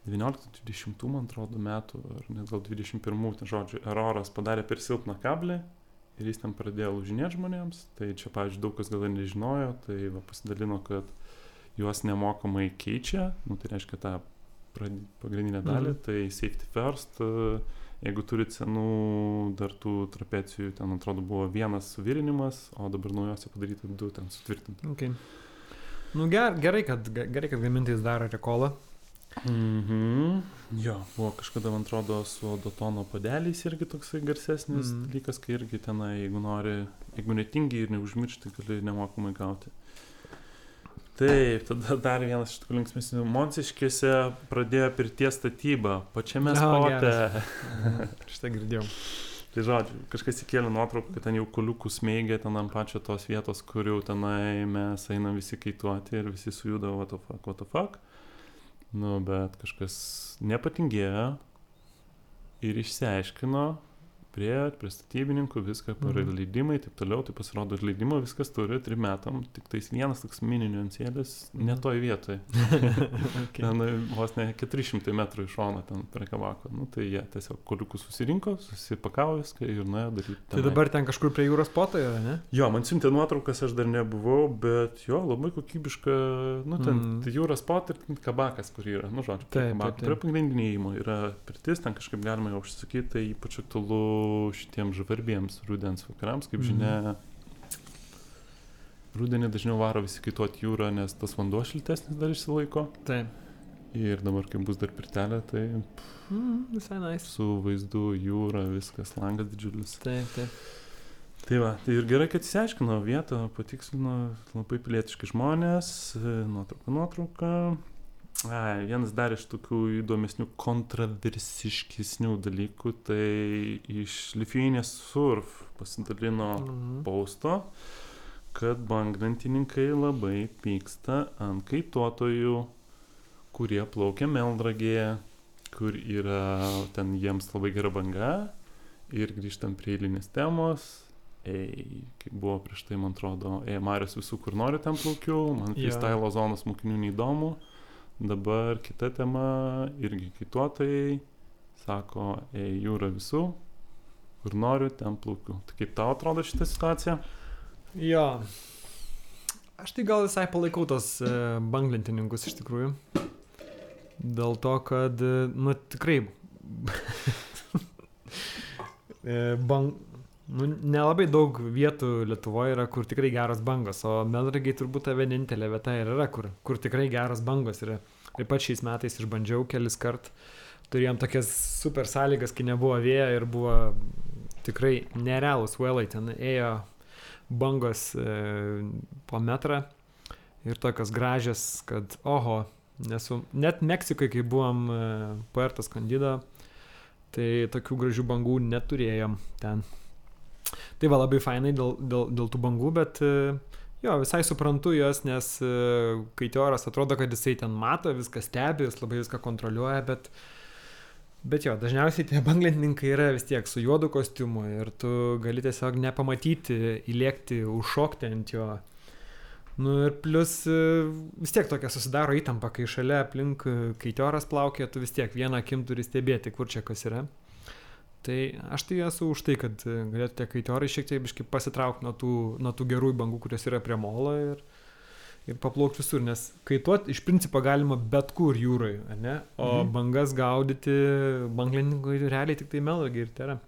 19-20 man atrodo metų, ar net gal 21, ten žodžiu, Eroras padarė per silpną kablį ir jis ten pradėjo lūžinėti žmonėms, tai čia, pavyzdžiui, daug kas gal ir nežinojo, tai va, pasidalino, kad juos nemokamai keičia, nu, tai reiškia tą pagrindinę dalį, Mhm. tai safety first, jeigu turit senų dar tų trapecijų, ten atrodo buvo vienas suvirinimas, o dabar naujose padaryti du ten sutvirtinti. Okay. Nu, ger, gerai, kad, ge- gerai, kad gamintais daro rekolą. Mhm. Jo, buvo kažkada, man atrodo, su Dotono padeliais irgi toksai garsesnis Mhm. dalykas, kai irgi tenai, jeigu nori, jeigu netingi ir neužmiršti, gali nemokamai gauti. Taip, tada dar vienas iš tokių linksmesnių. Monsiškėse pradėjo pirties statybą, pačiame spote. [LAUGHS] Šitą girdėjau. Tai žodžiu, kažkas įkėlė nuotrauką, kad ten jau kuliukų smeigia ten ant pačio tos vietos, kur jau tenai mes einam visi kaituoti ir visi sujuda, what the fuck, what the fuck. Nu, bet kažkas nepatingėjo ir išsiaiškino, prie, prie statybininkų viską, parodė Mhm. leidimai, taip toliau, tai pasirodo, ir leidimo viskas turi trim metam, tik tais vienas toks mini niuansėlis, ne Mhm. toj vietoje. [LAUGHS] okay. Ten e, vos ne 400 metrų iš šono ten prie kabako. Nu, tai jie tiesiog koliukus susirinko, susipakavo viską ir nuėjo daryti. Tai dabar ten kažkur prie jūros poto yra, ne? Jo, man siuntė nuotraukas, aš dar nebuvau, bet jo, labai kokybiška, nu ten mm. jūros pot ir kabakas, kur yra, nu žodžiu, Taip, kabako. taip, taip. Prie pagrindinio įimo yra pirtis, ten kažkaip galima jau užsakyti, tai ypač aktualu šitiems žvarbiems rudens vakarams, kaip Mhm. žinia. Rudenį dažniau varo visi kaituoti jūrą, nes tas vanduo šiltesnis dar išsilaiko. Taip. Ir dabar, kai bus dar pirtelė, tai Mm, visai nice. su vaizdu jūra, viskas, langas didžiulis. Taip, taip. Tai va, tai ir gerai, kad įsiaiškino vietą, patikslino labai pilietiški žmonės, nuotrauka, nuotrauka. Ai, vienas dar iš tokių įdomesnių, kontroversiškesnių dalykų, tai iš Lithuanian Surf pasidalino Mhm. pausto, kad banglentininkai labai pyksta ant kaituotojų, kurie plaukia Meldragėje, kur yra ten jiems labai gera banga. Ir grįžtam prie eilinės temos. Ei, kaip buvo prieš tai, man atrodo, ei, Marius visų, kur nori ten plaukiu, man freestyle zonos mokinių neįdomu. Dabar kita tema, irgi kaituotojai, sako, ei, jūra visų, kur noriu, ten plaukiu. Tai kaip tau atrodo šitą situaciją? Jo. Aš tai gal visai palaikau tos e, banglentininkus iš tikrųjų. Dėl to, kad, e, nu tikrai, [LAUGHS] e, bang, nu, nelabai daug vietų Lietuvoje yra, kur tikrai geros bangos, o Melragiai turbūt ta vienintelė vieta ir yra, kur, kur tikrai geros bangos yra. Taip pat šiais metais išbandžiau kelis kart, turėjom tokias super sąlygas, kai nebuvo vėjo ir buvo tikrai nerealūs vėlai, ten ėjo bangos e, po metrą ir tokios gražios, kad oho, nesu, net Meksikai, kai buvom e, Puertas Candido, tai tokių gražių bangų neturėjom ten. Tai va labai fainai dėl, dėl, dėl tų bangų, bet e, jo, visai suprantu jos, nes e, kai teoras atrodo, kad jisai ten mato, viską stebi, jis labai viską kontroliuoja, bet, bet jo, dažniausiai tie banglentininkai yra vis tiek su juodu kostiumu ir tu gali tiesiog nepamatyti, įlėkti, užšokti ant jo. Nu ir plus e, vis tiek tokia susidaro įtampa, kai šalia aplink kaitioras plaukia, tu vis tiek vieną akim turi stebėti, kur čia kas yra. Tai aš tai esu už tai, kad e, galėtų tie kaitiorai šiek tiek biškai pasitraukti nuo tų, nuo tų gerųjų bangų, kurios yra prie molo ir, ir paplaukti visur, nes kaituot iš principo galima bet kur jūrai, ne? O mhm. bangas gaudyti banglininkui realiai tik tai melagi ir yra.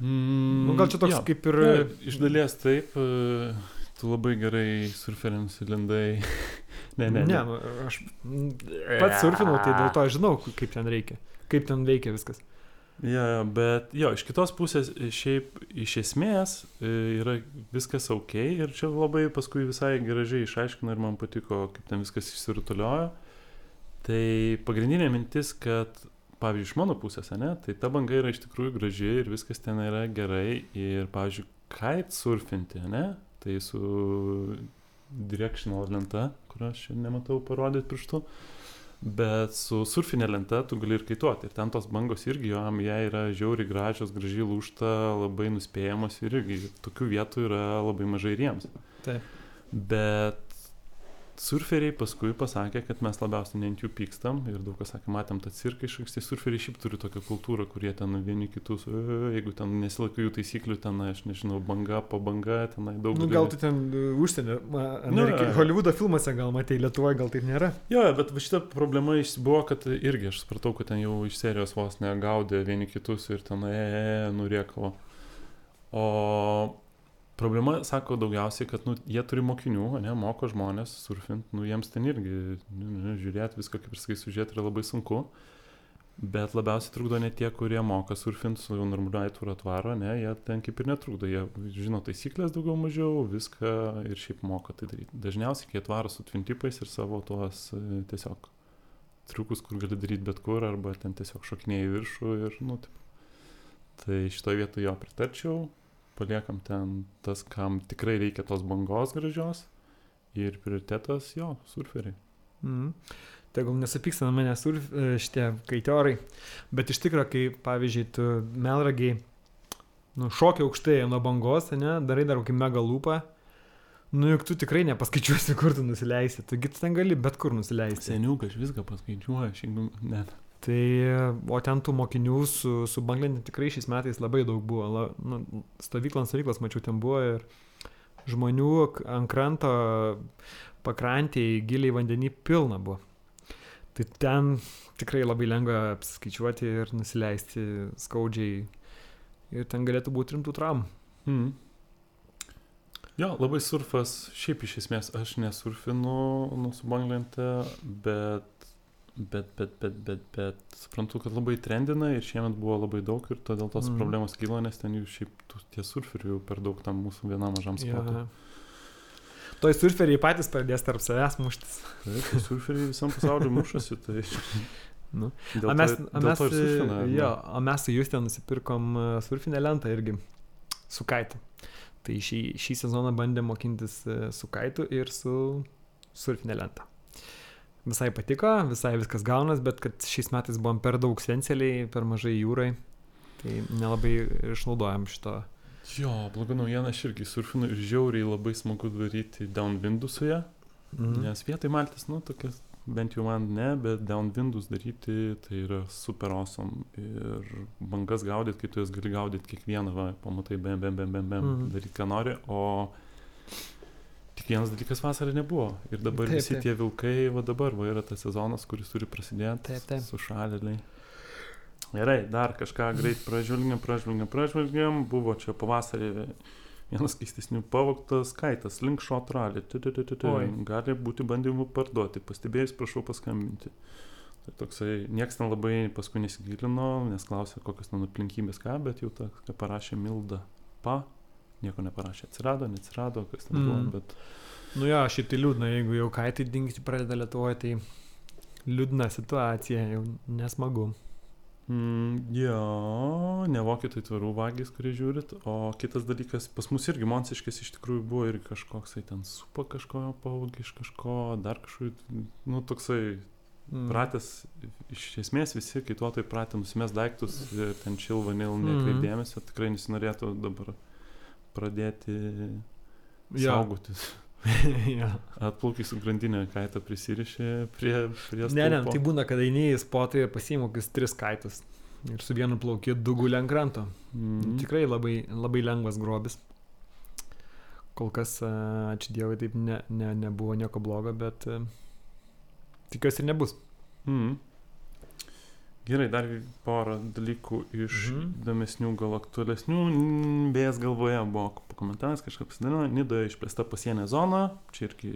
Mm, nu, gal čia toks ja, kaip ir... Ja, iš dalies taip, e, tu labai gerai surferiams įlindai. [LAUGHS] ne, ne, ne. Ne, nu, aš pats surfinau, tai dėl to aš žinau, kaip ten reikia, kaip ten veikia viskas. Ja, bet jo, iš kitos pusės, šiaip iš esmės e, yra viskas ok ir čia labai paskui visai gražiai išaiškino ir man patiko, kaip ten viskas išsirutuliojo. Tai pagrindinė mintis, kad pavyzdžiui, iš mano pusės, ne, tai ta banga yra iš tikrųjų graži ir viskas ten yra gerai ir, pavyzdžiui, kite surfinti, ne, tai su directional lenta, kurią aš čia nematau parodyti pirštu. Uh, Bet su surfinė lenta tu gali ir kaituoti. Ir ten tos bangos irgi jom, jie yra žiauriai gražios, gražiai lūšta, labai nuspėjamos ir irgi tokių vietų yra labai mažai ir jiems. Taip. Bet surferiai paskui pasakė, kad mes labiausiai ne ant jų pykstam ir daug kas sakė, matėm tą cirką iš anksti, surferiai šiaip turi tokią kultūrą, kurie ten vieni kitus, jeigu ten nesilaikai jų taisyklių, ten, aš nežinau, banga po banga, ten daug. Nu, gal tu ten e, užsienio, Amerikai, nu, Hollywoodo filmuose gal matai, Lietuvoje gal taip nėra. Jo, bet šita problema buvo, kad irgi aš supratau, kad ten jau iš serijos vos negaudė vieni kitus ir ten, e, e, e nuriekavo. O Problema, sako, daugiausiai, kad nu, jie turi mokinių, ne, moko žmonės surfint, nu, jiems ten irgi nu, nu, žiūrėti viską, kaip ir sakai, sužiūrėti yra labai sunku. Bet labiausiai trukdo ne tie, kurie moka surfint su normaliu aitvaru atvaro, ne, jie ten kaip ir netrukdo, jie žino taisyklės daugiau mažiau, viską ir šiaip moka tai daryti. Dažniausiai, kai atvaro su tvintipais ir savo tuos e, tiesiog triukus, kur gali daryti bet kur, arba ten tiesiog šokiniai į viršų ir, nu, taip. Tai šitoje vietoje jo pritarčiau, paliekam ten tas, kam tikrai reikia tos bangos gražios ir prioritetas jo, surferiai. Mm. Tegul nesupyksta nuo manęs surf, e, šitie kaitiorai, bet iš tikrųjų, kai pavyzdžiui, tu melragiai nu, šokia aukštai nuo bangos, ne, darai dar kokį mega lūpą, nu juk tu tikrai nepaskaičiuosi, kur tu nusileisi, taigi tu ten gali bet kur nusileisti. Seniukas viską paskaičiuoja, šiandien net. Tai, o ten tų mokinių su, su banglente tikrai šiais metais labai daug buvo. La, nu, stovyklas, stovyklas, mačiau, ten buvo ir žmonių ant kranto pakrantėje giliai vandenį pilna buvo. Tai ten tikrai labai lengva apskaičiuoti ir nusileisti skaudžiai. Ir ten galėtų būti rimtų traumų. Mm. Jo, labai surfas, šiaip iš esmės aš nesurfinu nu, su banglente, bet Bet, bet, bet, bet, bet suprantu, kad labai trendina ir šiemet buvo labai daug ir todėl tos mm. problemos kyla, nes ten jų šiaip tie surferių per daug tam mūsų vienam mažam sportui. Ja. Toj surferiai patys pradės tarp savęs muštis. Taip, tai surferiai visam pasauliu mušasi. Tai... [LAUGHS] Nu. Dėl a mes, to, a mes, surfina, jo, o mes su Justė nusipirkom e, surfinę lentą irgi su kaitu. Tai šį, šį sezoną bandėm mokintis e, su kaitu ir su surfinė lenta visai patiko, visai viskas gaunas, bet kad šiais metais buvom per daug svenceliai, per mažai jūrai, tai nelabai išnaudojam šito. Jo, bloga naujiena, aš irgi surfinu ir žiauriai labai smagu daryti downwindų su ją, mhm. nes vietai maltis, nu, tokias, bent jau man ne, bet downwindus daryti tai yra super awesome ir bangas gaudyti, kai tu jas gali gaudyti kiekvieną, va, pamatai, bam, bam, bam, bam, bam, mhm. daryti ką nori, o Tik vienas dalykas vasarą nebuvo. Ir dabar taip, visi taip. tie vilkai, va dabar va, yra tas sezonas, kuris turi prasidėti. Taip, taip. Su šaleliai. Gerai, dar kažką greit pražvelgiam, pražvelgiam, pražvelgiam. Buvo čia pavasarį vienas keistesnių pavoktas kaitas, link shot rally. Gali būti bandymų parduoti. Pastebėjus, prašau paskambinti. Tai toksai, nieks ten labai paskui nesigilino, nes klausė, kokios ten aplinkybės ką, bet jau tą, ką parašė Milda Pa, nieko neparašė. Atsirado, neatsirado, kas ten Mm. buvo, bet... Nu jo, šitai liūdna, jeigu jau kaitai dingti pradeda Lietuvoje, tai liūdna situacija, jau nesmagu. Mm, jo, ne vokietai tvarų vagys, kurie žiūrit, o kitas dalykas, pas mus irgi Monsiškis iš tikrųjų buvo ir kažkoks, tai ten supa kažko, pavogė iš kažko, dar kažkokiu, nu toksai Mm. pratęs, iš esmės visi kaituotojai pratę nusimest daiktus ir ten šilva, nil, nekreipdėmėsio, tikrai nesinorėtų dabar pradėti Jo. saugotis. [LAUGHS] jo. Atplaukai su grandinė kaitą prisirišė prie, prie Ne, ne, stulpo. tai būna, kad eini į spotą ir pasiimu kokius tris kaitus. Ir su vienu plaukiu du gulė ant kranto. Mhm. Tikrai labai, labai lengvas grobis. Kol kas, ačiū Dievui, taip ne, ne, nebuvo nieko blogo, bet tikiuosi ir nebus. Mm. Gerai, dar porą dalykų iš Mhm. įdomesnių, gal aktualesnių. Vėjas galvoje buvo pakomentavęs, kažkas pasidalino. Nidoje išplėsta pasienė zona, čia irgi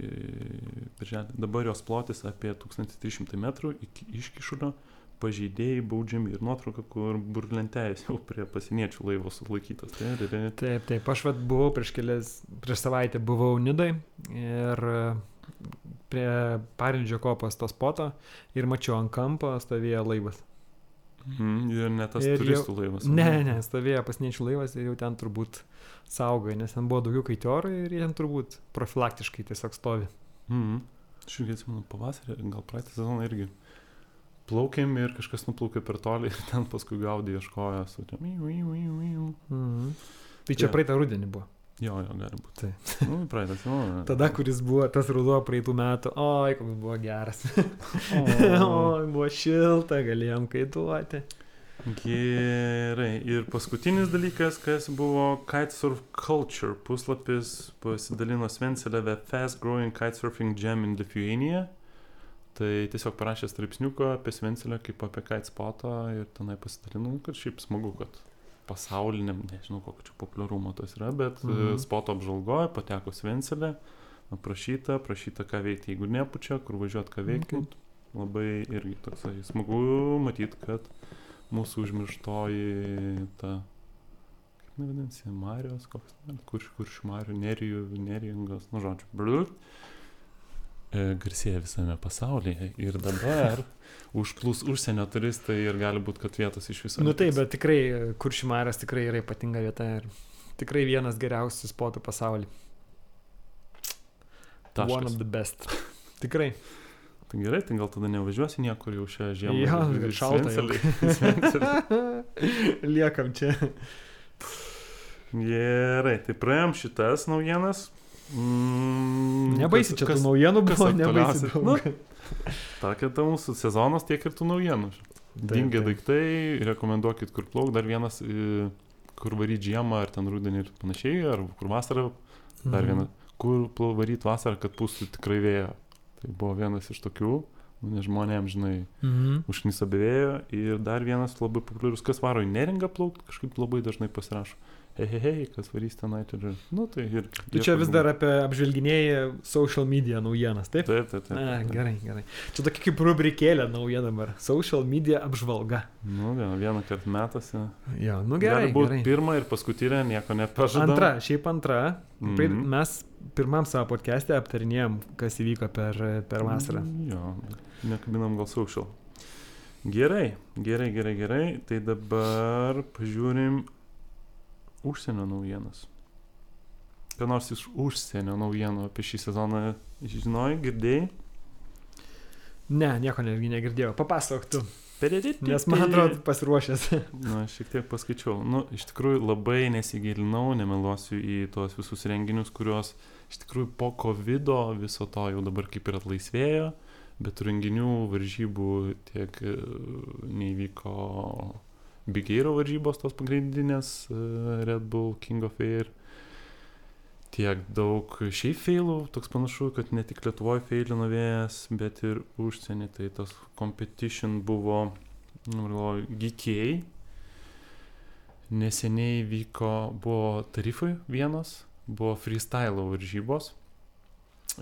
birželį. Dabar jos plotis apie 1300 metrų iki iškišulio. Pažeidėjai baudžiami ir nuotrauka, kur burlentėjus jau prie pasieniečių laivo sulaikytas. Tai, tai, tai. Taip, taip, aš vat buvau prieš kelias, prieš savaitę buvau Nidai ir prie Parindžio kopos to spoto ir mačiau ant kampo stovėjo laivas. Mm, ir ne tas Ir jau- turistų laivas. Ne, ne, stovėjo pasieniečių laivas ir jau ten turbūt saugoja, nes ten buvo daugiau kaitiorų ir jie ten turbūt profilaktiškai tiesiog stovi. Mhm. Aš irgi atsimenu pavasarį, gal praeitą sezoną irgi. Plaukėm ir kažkas nuplaukė per tolį ir ten paskui gaudė ieškojo su iu. Mhm. Tai čia Jo. praeitą rudenį buvo. Jo, jo, gali būti. Tai. Nu, praeitą sezoną. [LAUGHS] Tada, kuris buvo tas ruduo praeitų metų, oi, koks buvo geras. [LAUGHS] Oi, buvo šilta, galėjom kaituoti. gerai. Ir paskutinis dalykas, kas buvo Kitesurf Culture puslapis, pasidalino Svencelėve Fast Growing Kitesurfing Jam in Lithuania. Tai tiesiog parašė straipsniuką apie Svencelę kaip apie kite spotą ir tenai pasidalino, kad šiaip smagu, kad pasauliniam, nežinau kokio čia populiarumo tas yra, bet Mhm. mhm. spoto apžvalgoje pateko Svencelė, aprašyta, prašyta, ką veikti, jeigu nepučia, kur važiuoti, ką veikti. Ok. Labai irgi toksai smagu matyti, kad mūsų užmirštoji ta, kaip nevadinasi, Marijos, koks, kurš, kurš Marijų, Nerijų, Neringas, nu žodžiu, bliut, e, garsėja visame pasaulyje ir dabar užplūs užsienio turistai ir gali būti, kad vietos iš viso. Nu taip, bet tikrai Kuršimaras tikrai yra ypatinga vieta ir tikrai vienas geriausių spotų pasaulyje. One Taškas. of the best. [LAUGHS] Tikrai. Tai gerai, tai gal tada nevažiuosi niekur jau šią žiemą. Jo, ir šalta. [LAUGHS] Liekam čia. Gerai, tai praėjom šitas naujienas. Mm, Nebaisi kas- čia tų kas- naujienų kas buvo, nebaisi daug. Tokia ta mūsų sezonas, tiek ir tų naujienų. Taip. daiktai, rekomenduokit, kur plauk, dar vienas, e, kur varyti žiemą, ar ten rudenį ir panašiai, ar kur vasarą, dar Mhm. vienas, kur varyti vasarą, kad pūstų tikrai vėjo. Tai buvo vienas iš tokių, nu, nes žmonėms, žinai, Mhm. užknisa be vėjo. Ir dar vienas labai populiarus, kas varo į neringą plaukti, kažkaip labai dažnai pasirašo. Hei, hei, hei, kas varys tenai, ir, nu, tai ir... Tu čia vis dar apie apžvelginėjai social media naujienas, taip? Taip, taip, taip. A, gerai, gerai. Čia tokia kaip rubrikėlė nauja dabar. Social media apžvalga. Nu, vieną, vieną kartą metasi. Jo, nu gerai. Gali būti gerai. pirmą ir paskutinę, nieko nepažadam. Antra, šiaip antra. Mm. Mes pirmam savo podcast'e aptarinėjom, kas įvyko per, per vasarą. Mm, Jo, nekabinam gal social. Gerai, gerai, gerai, gerai. Tai dabar pažiūrim užsienio naujienas. Ką nors iš užsienio naujienų apie šį sezoną žinojai, girdėjai? Ne, nieko netgi negirdėjau. Papasakok tu. Nes Nes man atrodo pasiruošęs. [LAUGHS] Na, šiek tiek paskaičiau. Nu, iš tikrųjų labai nesigilinau, nemeluosiu į tuos visus renginius, kuriuos iš tikrųjų po COVID viso to jau dabar kaip ir atlaisvėjo, bet renginių varžybų tiek e, neįvyko Big Aero varžybos tos pagrindinės e, Red Bull, King of Air. Tiek daug šiaip feilų, toks panašu, kad ne tik Lietuvoje feilino vėjas, bet ir užsienį. Tai tas competition buvo nu, geekiai. Neseniai vyko, buvo tarifai vienas, buvo freestyle varžybos.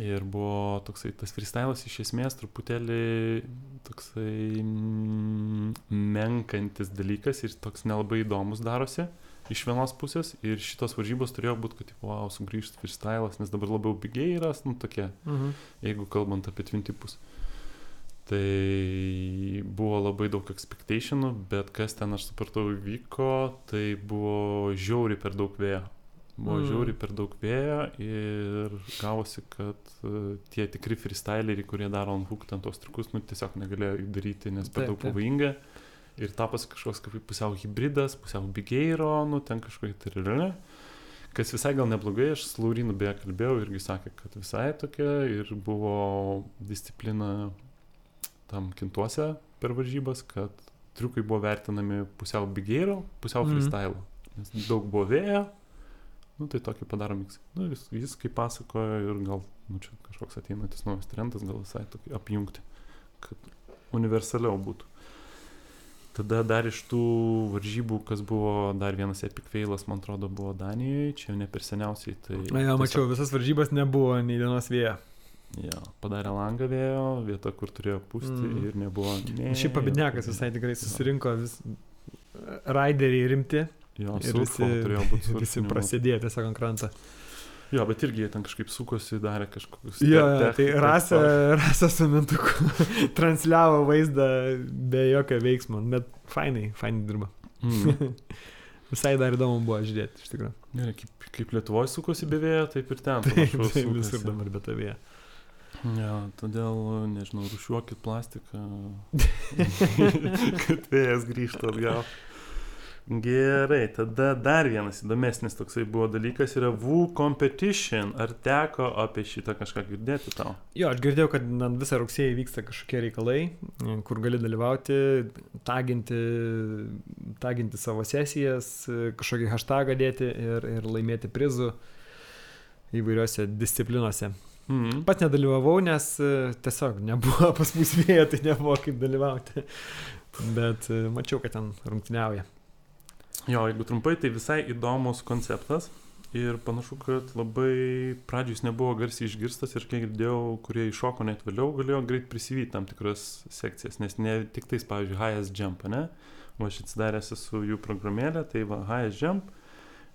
Ir buvo toksai, tas freestylas iš esmės truputėlį toksai mm, menkantis dalykas ir toks nelabai įdomus darosi iš vienos pusės. Ir šitos varžybos turėjo būti, kad, tipo, wow, sugrįžtų freestylas, nes dabar labiau pigiai yra, nu tokie, Mhm. jeigu kalbant apie twin tipus. Tai buvo labai daug expectationų, bet kas ten aš supratau vyko, tai buvo žiauri per daug vėjo. Buvo Mm. mm. žiauri per daug vėjo ir gavosi, kad uh, tie tikri freestyleriai, kurie daro ant hook ten tos triukus, nu tiesiog negalėjo jų daryti, nes per Taip, daug pavojinga. Ir tapas kažkoks kaip pusiau hybridas, pusiau bigeiro, nu ten kažkokia tai Kas visai gal neblogai, aš su Laurinu beje kalbėjau irgi sakė, kad visai tokia ir buvo disciplina tam kintuose per varžybas, kad triukai buvo vertinami pusiau bigeiro, pusiau Mhm. freestyle. Nes daug buvo vėjo, nu tai tokį padarom miksą. Nu, jis, jis kaip pasakojo ir gal, nu čia kažkoks ateinantis naujas trendas, gal visai tokį apjungti, kad universaliau būtų. Tada dar iš tų varžybų, kas buvo dar vienas epic failas, man atrodo, buvo Danijoje, čia ne per seniausiai. Tai Na, ja, mačiau, visas varžybas nebuvo nei dienos vėjo. Jo, padarė langą vėjo, vieta, kur turėjo pūsti Mm. mm. ir nebuvo. Ne, Šiaip pabidnekas visai tikrai susirinko vis raideriai rimti Jo, ir visi, [LAUGHS] visi prasidėjo tiesiog ant krantą. Jo, bet irgi jie ten kažkaip sukosi, darė kažkokius. Jo, te- jo, tai tech- Rasa su mintuku [LAUGHS] transliavo vaizdą be jokio veiksmo, bet fainai, fainai dirba. Mm. [LAUGHS] Visai dar įdomu buvo žiūrėti, iš tikrųjų. Gerai, kaip, kaip Lietuvoje sukosi be vėjo, taip ir ten. Taip, tai sukosi. visur dabar be tavėje. Jo, todėl, nežinau, rušiuokit plastiką, kad vėjas grįžtų atgal. Gerai, tada dar vienas įdomesnis toksai buvo dalykas yra VU competition. Ar teko apie šitą kažką girdėti tau? Jo, aš girdėjau, kad visą rugsėjį vyksta kažkokie reikalai, kur gali dalyvauti, taginti, taginti savo sesijas, kažkokį hashtagą dėti ir, ir laimėti prizų įvairiose disciplinuose. Mm. Pats nedalyvavau, nes e, tiesiog nebuvo [LAUGHS] pas mus vėjo, tai nebuvo kaip dalyvauti. Bet e, mačiau, kad ten rungtyniauja. Jo, jeigu trumpai, tai visai įdomus konceptas. Ir panašu, kad labai pradžiui jis nebuvo garsiai išgirstas ir kiek girdėjau, kurie iššoko net vėliau, galėjo greit prisivyti tam tikras sekcijas, nes ne tik tais, pavyzdžiui, Highest Jump, ne? O aš atsidaręs su jų programėlė, tai va, Highest Jump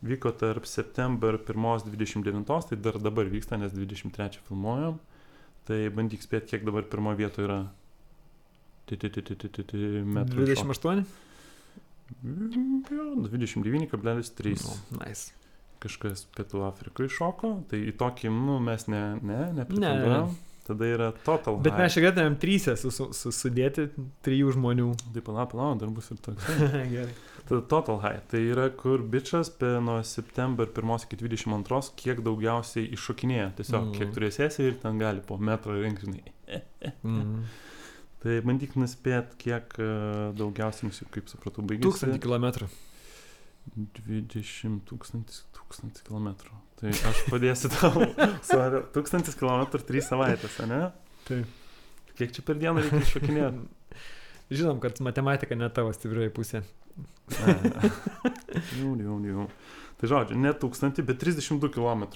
vyko tarp september 1-29, tai dar dabar vyksta, nes 23 filmuojam. Tai bandyk spėti, kiek dabar pirmo vietoje yra. Ti- ti- ti- ti- ti- ti- ti- metrų šoko. 28? Jo, 29,3. Nu, nice. Kažkas Pietų Afrikoje šoko, tai į tokį, nu, mes ne, ne, Ne, nepretenduojam. Tada yra Total Bet High. mes čia galėtumėm trysę su, su, su, sudėti trijų žmonių. Tai palauk, palauk, dar bus ir toks. [LAUGHS] Gerai. Tada Total High. Tai yra, kur bičias nuo september 1 iki 22, kiek daugiausiai iššokinėja. Tiesiog, Mm. kiek turės sesiją ir ten gali po metrą rinkti. Mm. Tai bandyk nuspėti, kiek e, daugiausiai mūsų, kaip supratau, baigėsi. Tūkstantį kilometrų. 20 tūkstantis, tūkstantis kilometrų. Tai aš padėsiu tau. [LAUGHS] Sorry, tūkstantis kilometrų 3 savaitės, ne? Taip. Kiek čia per dieną reikia iššokinėti? [LAUGHS] Žinom, kad matematika ne tavo stiprioji pusė. Jau, jau, jau. Tai žodžiu, ne tūkstantį, bet 32 km.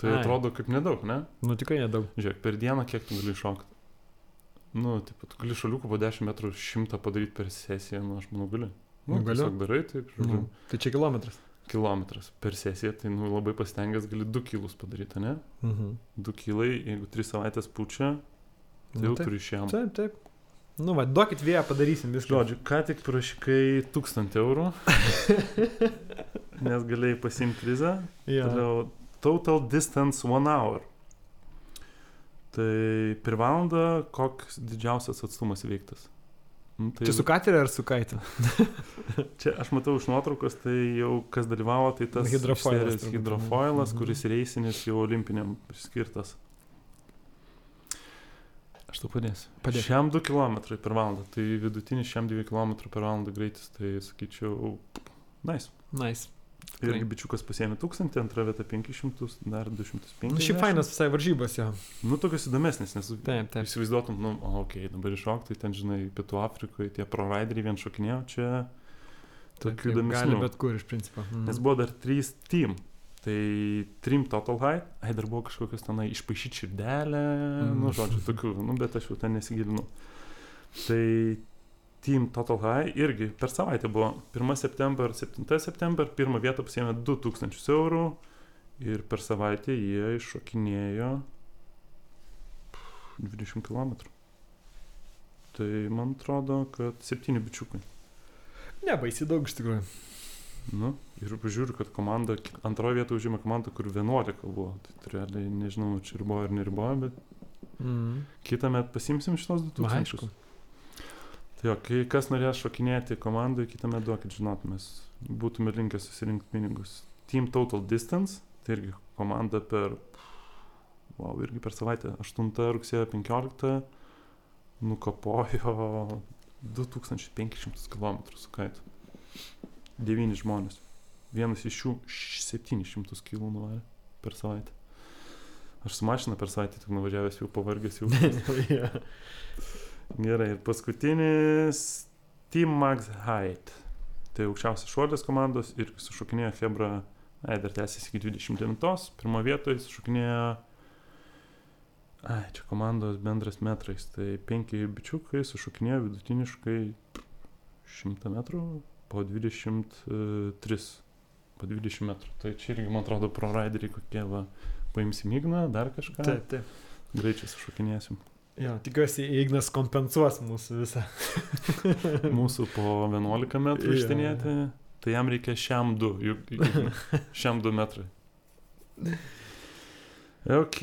Tai Ai. atrodo kaip nedaug, ne? Nu tikrai nedaug. Žiūrėk, per dieną kiek tu gali šokti? Nu, taip, tu gali šaliukų po 10 metrų šimtą padaryti per sesiją, nu, aš manau, gali. Nu, Nu, galiu. darai, taip, žodžiu. Nu, tai čia kilometras. Kilometras per sesiją, tai nu, labai pasitengęs gali 2 kilus padaryti, ne? Mhm. 2 kilai, jeigu 3 savaitės pučia, tai Nu, jau taip. turi šiam. Taip, taip. Nu, va, duokit vėją, padarysim viską. Žodžiu, ką tik prašykai 1000 eurų, [LAUGHS] nes galėjai pasimti prizą. Ja. Toliau, total distance 1 hour. Tai per valandą koks didžiausias atstumas įveiktas? Nu, tai Čia su kateriu ar su kaitu? [LAUGHS] čia aš matau iš nuotraukos, tai jau kas dalyvavo, tai tas Hidrofoilas turbūt, hidrofoilas, mhm. kuris reisinis jau olimpiniam skirtas. Aš tau padėsiu. Padėk. Šiam 2 km per valandą, tai vidutinis šiam 2 km per valandą greitis, tai sakyčiau, nice. Nice. Irgi bičiukas pasėmė 1000, antra vieta 500, dar 250. Nu, šiaip fainas visai varžybos jo. Nu, tokios įdomesnės, nes Taip, taip. įsivaizduotum, nu, okei, okay, dabar iššokti, ten, žinai, Pietų Afrikoje tie provideriai vien šokinėjo, čia Taip, tokių taip, Gali įdomesnių. bet kur iš principo. Mhm. Nes buvo dar trys team. Tai Trim Total High, ai dar buvo kažkokios tenai išpašyti širdelę, mm. Nu žodžiu, tokių, nu bet aš jau ten nesigilinu. Tai Team Total High irgi per savaitę buvo 1 september, 7 september, pirmą vietą pasiėmė 2000 eurų ir per savaitę jie iššokinėjo 20 km. Tai man atrodo, kad 7 bičiukai. Ne, baisiai daug iš tikrųjų. Nu, ir pažiūriu, kad komanda, antroje vietoje užima komanda, kur 11 buvo. Tai realiai nežinau, čia riboja ar neriboja, bet Mm. kitą metą pasimsim šitos 2000. Aišku. Jo, kai kas norės šokinėti komandai, kitą metą duokit žinot, mes būtume linkę susirinkti pinigus. Team Total Distance, tai irgi komanda per, wow, irgi per savaitę, 8 rugsėjo 15 nukapojo 2500 km su kaitu. 9 žmonės. Vienas iš jų 700 km nuvarė per savaitę. Aš su mašina per savaitę tik nuvažiavęs jau pavargęs jau. [LAUGHS] Gerai, ir paskutinis Team Max Height. Tai aukščiausias šuolis komandos ir sušokinėjo Hebra, ai, dar tęsiasi iki 29. Pirmo vietoje sušokinėjo, ai, čia komandos bendras metrais. Tai penki bičiukai sušokinėjo vidutiniškai 100 metrų po 23, po 20 metrų. Tai čia irgi, man atrodo, pro raideriai kokie va, paimsim Igną, dar kažką. Taip, taip. Greičiai sušokinėsim. Jo, tikiuosi, Ignas kompensuos mūsų visą. [LAUGHS] Mūsų po 11 metrų ištinėti, tai jam reikia šiam 2, juk šiam 2 metrai. Ok,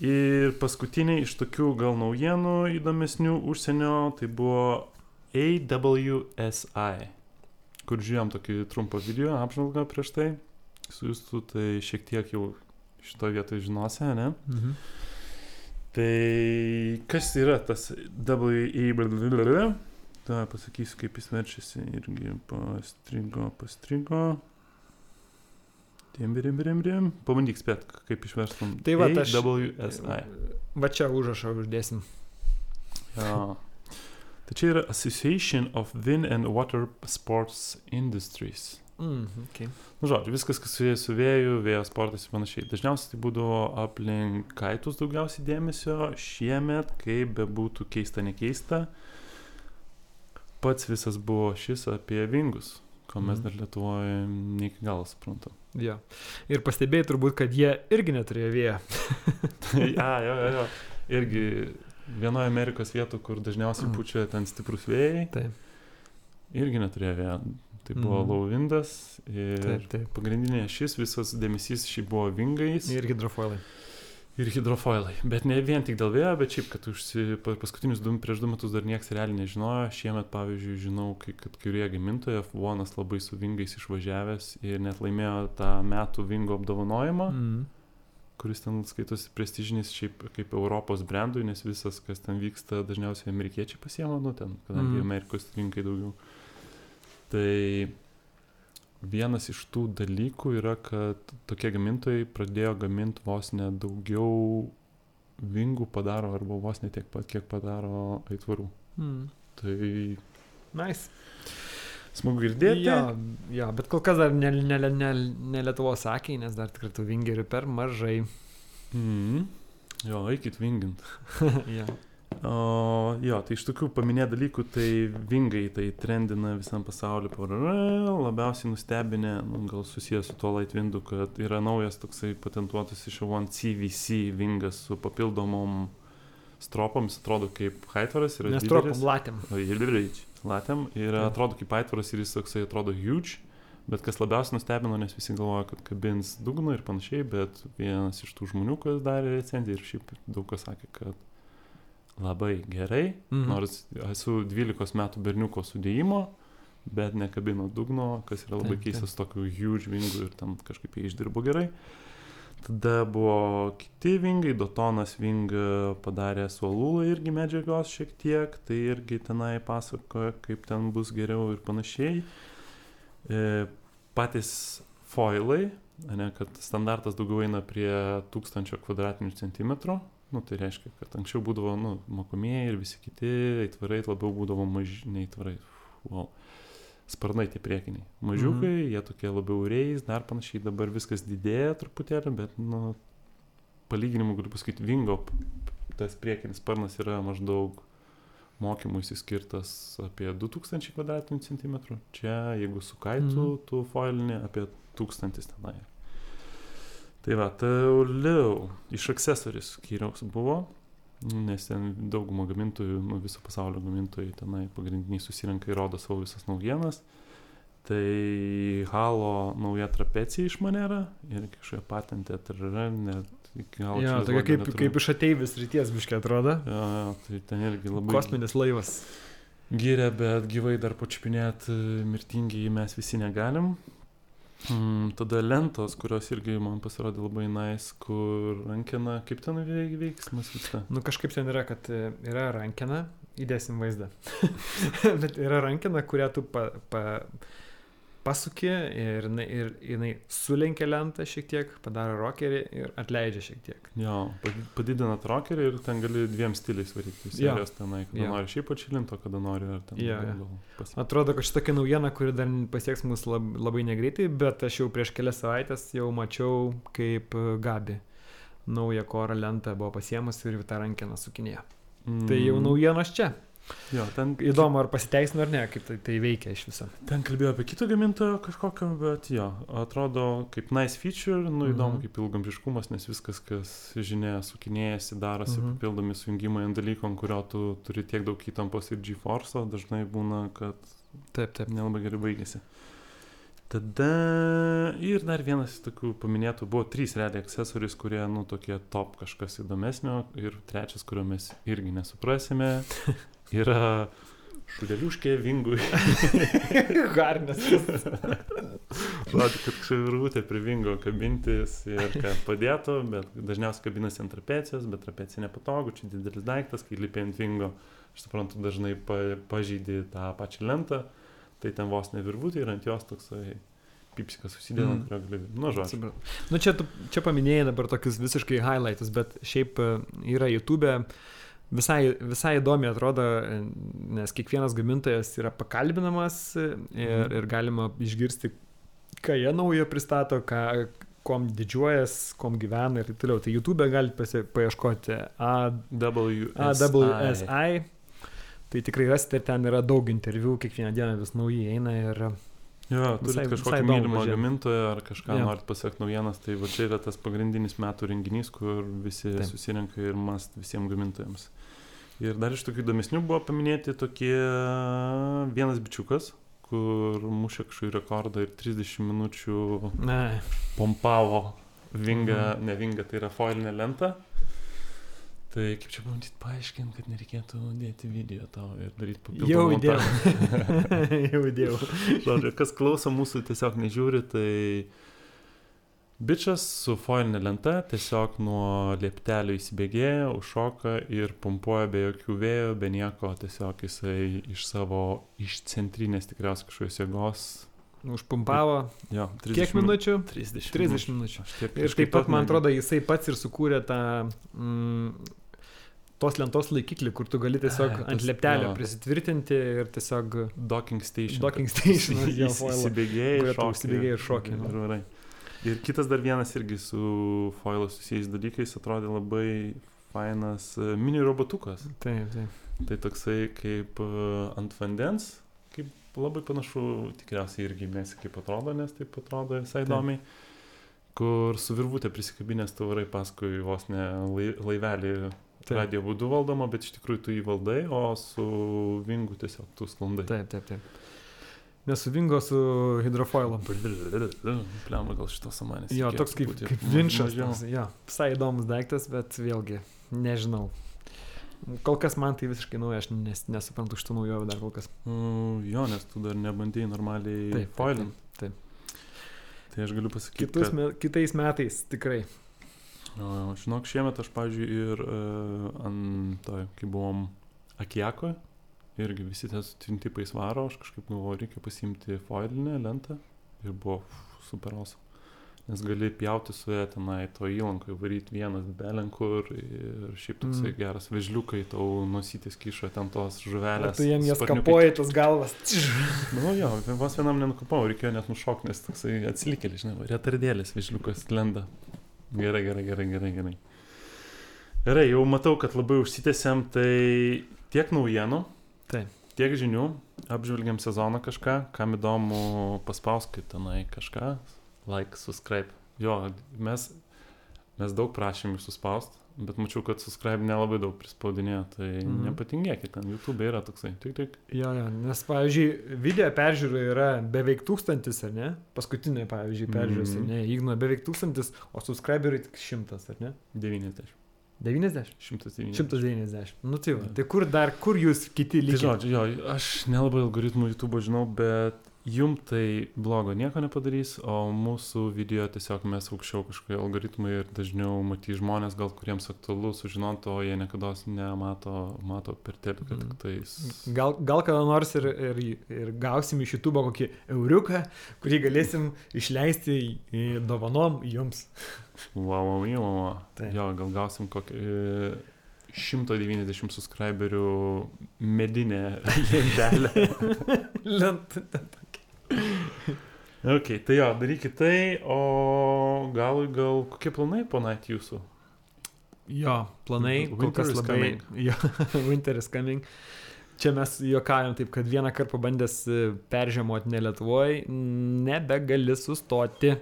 ir paskutiniai iš tokių gal naujienų įdomesnių užsienio, tai buvo AWSI, kur žiūrėjom tokį trumpą video apžvalgą prieš tai, su jūsų tai šiek tiek jau šitoje vietoje žinosi, ne? Mhm. Tai kas yra tas WE? Tai pasakysiu, kaip jis verčiasi. Irgi pastrigo, pastrigo. Tim, birim, birim, birim. Pabandyk spėt, kaip išverstum. Tai va, aš- AWSI. Va čia užrašą uždėsim. Ja. Tai čia yra Association of Wind and Water Sports Industries. Mm, okay. Nu, žodžiu, viskas, kas susiję su vėju, vėjo sportais ir panašiai. Dažniausiai tai būdavo aplink kaitus daugiausiai dėmesio. Šiemet, kaip bebūtų keista, nekeista, pats visas buvo šis apie vingus, ko mes Mhm. dar Lietuvoje ne iki galo suprantam. Ja. Ir pastebėjai turbūt, kad jie irgi neturėjo vėjo. Tai, a, jo, jo, jo. Irgi vienoje Amerikos vietų, kur dažniausiai Mm. pučia ten stiprus vėjai, Taip, irgi neturėjo vėjo. Tai buvo low windas ir taip, taip. pagrindinė šis visas dėmesys šį buvo vingais. Ir hidrofoilai. Ir hidrofoilai. Bet ne vien tik dėl vėjo, bet šiaip, kad užsi, pa- paskutinius du, prieš du metus dar niekas realiai nežinojo. Šiemet, pavyzdžiui, žinau, kad kurie gamintojai F1 labai su vingais išvažiavęs ir net laimėjo tą metų vingo apdovanojimą, mm. Mm. kuris ten skaitosi prestižinis šiaip kaip Europos brandui, nes visas, kas ten vyksta, dažniausiai amerikiečiai pasiema, nu ten, kadangi mm. Amerikos rinkai daugiau. Tai vienas iš tų dalykų yra, kad tokie gamintojai pradėjo gaminti vos ne daugiau vingų padaro arba vos ne tiek pat, kiek padaro aitvarų. Mm. Tai Nice. smagu girdėti. Jo, jo, bet kol kas dar ne, ne, ne, ne Lietuvos akiai, nes dar tikrai tų vingerių per mažai. Mm. Jo, eikit vingint. [LAUGHS] ja. O, jo, tai iš tokių paminėtų dalykų, tai vingai tai trendina visam pasauliu. Labiausiai nustebinę, nu, gal susijęs su tuo light windu, kad yra naujas toksai patentuotas iš One CVC vingas su papildomom stropom, jis atrodo kaip haitvaras. Nes didelis. tropom latėm. Ir didelis. Latėm ir atrodo kaip aitvaras ir jis toksai atrodo huge. Bet kas labiausiai nustebino, nes visi galvoja, kad kabins dugną ir panašiai, bet vienas iš tų žmonių, kas darė recenziją ir šiaip daug kas sakė, kad labai gerai, Mhm. nors esu 12 metų berniuko sudėjimo, bet nekabino dugno, kas yra labai Taip, taip. keistas tokiu huge vingu ir ten kažkaip jie išdirbo gerai. Tada buvo kiti vingai, Dotonas vingą padarė su Alula irgi medžiagos šiek tiek, tai irgi tenai pasakoja, kaip ten bus geriau ir panašiai. E, patys foilai, ne, kad standartas daugiau eina prie 1000 kvadratinių centimetrų, nu, tai reiškia, kad anksčiau būdavo nu, mokomieji ir visi kiti aitvarai labiau būdavo maži, nei aitvarai. Wow. sparnai tie priekiniai. Mažiukai, mhm. jie tokie labiau reis, dar panašiai, dabar viskas didėja truputėlį, bet, nu, palyginimu galiu pasakyti, Vingo tas priekinis sparnas yra maždaug mokymui skirtas apie 2000 km2. Čia, jeigu su kaitu, mhm. tu foilinį apie 1000 tenai. Tai va, toliau iš accessories skyriaus buvo, nes ten dauguma gamintojų, nu, viso pasaulio gamintojai tenai pagrindiniai susirenka ir rodo savo visas naujienas. Tai Halo nauja trapecija iš manera ir kažkokia patentė, yra net Gal ja, tokia kaip, neturiu. kaip iš ateivis ryties biškai atrodo. Ja, tai ten irgi labai. Kosminis laivas. Gyrė, bet gyvai dar pačiupinėti mirtingi mes visi negalim. Mm, tada lentos, kurios irgi man pasirodė labai nais, kur rankena, kaip ten veiksmas vyksta. Nu kažkaip ten yra, kad e, yra rankena, įdėsim vaizdą. [LAUGHS] Bet yra rankena, kurią tu pa, pa, pasuki ir, ir jinai sulenkia lentą šiek tiek, padaro rokerį ir atleidžia šiek tiek. Jo, padidinat rokerį ir ten gali dviem stiliais varyti. Serijos tenai, kada jo. nori šiaip atšilinto, kada nori ar ten. Jo, jo. Atrodo, kad šitokia naujiena, kuri dar pasieks mus lab, labai negreitai, bet aš jau prieš kelias savaitės jau mačiau, kaip Gabi naują korą lentą buvo pasiemus ir tą rankeną sukinėjo. Mm. Tai jau naujienos čia. Jo, ten... Įdomu, ar pasiteisino ar ne, kaip tai, tai veikia iš viso. Ten kalbėjau apie kitą gamintoją kažkokio, bet jo, atrodo kaip nice feature, nu įdomu mhm. kaip ilgamžiškumas, nes viskas, kas žinia, sukinėjasi, darosi mhm. papildomi sujungimai ant dalykų, ant kurio tu turi tiek daug įtampos ir GeForce, dažnai būna, kad taip, taip. nelabai gerai baigėsi. Tada ir dar vienas tokių paminėtų buvo trys realiai accessories, kurie, nu, tokie top kažkas įdomesnio ir trečias, kurio mes irgi nesuprasime, [LAUGHS] yra šudeliuškė vingui. [LAUGHS] Harnes. Žodžiu, kad kažkaip prie vingo kabintis ir kad padėtų, bet dažniausiai kabinasi ant trapecijos, bet trapecija nepatogu, čia didelis daiktas, kai lipi ant vingo, aš suprantu, dažnai pa, pažydį tą pačią lentą, tai ten vos ne virvutė ir ant jos toksai pipsikas susideda, mm. kurio gali. Nu, žodžiu. Nu, čia, tu, čia paminėjai dabar tokius visiškai highlightus, bet šiaip e, yra YouTube. E, visai, visai įdomi atrodo, nes kiekvienas gamintojas yra pakalbinamas ir, mhm. ir galima išgirsti, ką jie naujo pristato, ką, kom didžiuojas, kom gyvena ir taip toliau. Tai YouTube galite paieškoti AWSI. AWSI. Tai tikrai rasite, ten yra daug interviu, kiekvieną dieną vis nauji eina ir Jo, turit kažkokį mylimą gamintoją ar kažką ja. norit pasiekti naujienas, tai va čia yra tas pagrindinis metų renginys, kur visi Taip. susirenka ir mast visiems gamintojams. Ir dar iš tokių įdomesnių buvo paminėti tokie vienas bičiukas, kur mušė kažkokį rekordą ir 30 minučių ne. pompavo vingą, mhm. ne vingą, tai yra foilinę lentą. Tai kaip čia bandyti paaiškinti, kad nereikėtų dėti video tau ir daryti papildomą. Jau įdėjau. [LAUGHS] Jau įdėjau. Žodžiu, kas klauso mūsų tiesiog nežiūri, tai bičias su foilinė lenta tiesiog nuo lieptelio įsibėgėja, užšoka ir pumpuoja be jokių vėjo, be nieko, tiesiog jisai iš savo, iš centrinės tikriausiai kažkokios jėgos Užpumpavo. Jo, 30 Kiek minučių? 30, 30 minučių. Ir taip pat, man atrodo, jisai pats ir sukūrė tą mm, tos lentos laikiklį, kur tu gali tiesiog Ai, ant leptelio prisitvirtinti ir tiesiog... Docking station. Docking station. Įsibėgėjai ir šokį. Ir, ir, ir kitas dar vienas irgi su foilo susijęs dalykais atrodė labai fainas e, mini robotukas. Taip, taip. Tai toksai kaip e, ant vandens, labai panašu, tikriausiai irgi mes kaip atrodo, nes taip atrodo visai įdomiai. Kur su virvutė prisikabinės tavarai paskui vos ne laivelį Taip. radio būdu valdoma, bet iš tikrųjų tu jį valdai, o su vingu tiesiog tu sklandai. Taip, taip, taip. Nesu vingo su hidrofoilu. Pliam, gal šitos samanės. Jo, toks kaip, kaip vinčas. Jo, visai įdomus daiktas, bet vėlgi, nežinau. Kol kas man tai visiškai nauja, aš nes, nesuprantu šitų naujovių dar kol kas. Mm, jo, nes tu dar nebandėjai normaliai taip, foilint. Taip, taip. Tai aš galiu pasakyti. Kitus, kad... me, kitais metais tikrai. O, žinok, šiemet aš, pavyzdžiui, ir uh, ant to, kai buvom Akijakoje, irgi visi ties tvintipais varo, aš kažkaip galvoju, reikia pasimti foilinę lentą ir buvo super awesome. Nes gali pjauti su ją tenai to įlankoje, varyti vienas belenkur ir šiaip toksai Mm. geras vežliukai, tau nusytis kišo ten tos žuvelės. tu jiem jas kapoji tas galvas. Nu jo, vos vienam nenukapau, reikėjo net nušokti, nes toksai atsilikėlis, žinai, retardėlis vežliukas lenda. Gerai, gerai, gerai, gerai, gerai. Gerai, jau matau, kad labai užsitęsiam, tai tiek naujienų. Taip. Tiek žinių, apžvelgiam sezoną kažką, kam įdomu paspauskit tenai kažką, like, subscribe. Jo, mes, mes daug prašėm jūsų suspaust, bet mačiau, kad subscribe nelabai daug prispaudinėjo, tai mm. nepatingėkit, ten YouTube yra toksai. Tik, tik. Jo, jo, nes, pavyzdžiui, video peržiūra yra beveik tūkstantis, ar ne? Paskutinė, pavyzdžiui, peržiūros, Mhm. ne? Igno beveik tūkstantis, o subscriberiai tik šimtas, ar ne? 90. 90? 190. 190. Nu tai va, Jo. tai kur dar, kur jūs kiti Tai lygiai? žodžiu, jo, aš nelabai algoritmų YouTube žinau, bet jum tai blogo nieko nepadarys, o mūsų video tiesiog mes aukščiau kažkokie algoritmai ir dažniau matys žmonės, gal kuriems aktualu sužinoti, o jie niekada nemato mato per teleką Mhm. tik tais. Gal, gal kada nors ir, ir, ir gausim iš YouTube kokį euriuką, kurį galėsim išleisti į- dovanom jums. Wow, wow, wow, wow. Taip. Jo, gal gausim kokį e, 190 subscriberių medinę [LAUGHS] lentelę. [LAUGHS] Lent. Ok, tai jo, darykit tai, o gal, gal kokie planai ponait jūsų? Jo, planai, kol kas labai. [LAUGHS] Jo, winter is coming. Čia mes juokavim taip, kad vieną kartą pabandęs e, peržiemoti ne Lietuvoje, nebegali sustoti.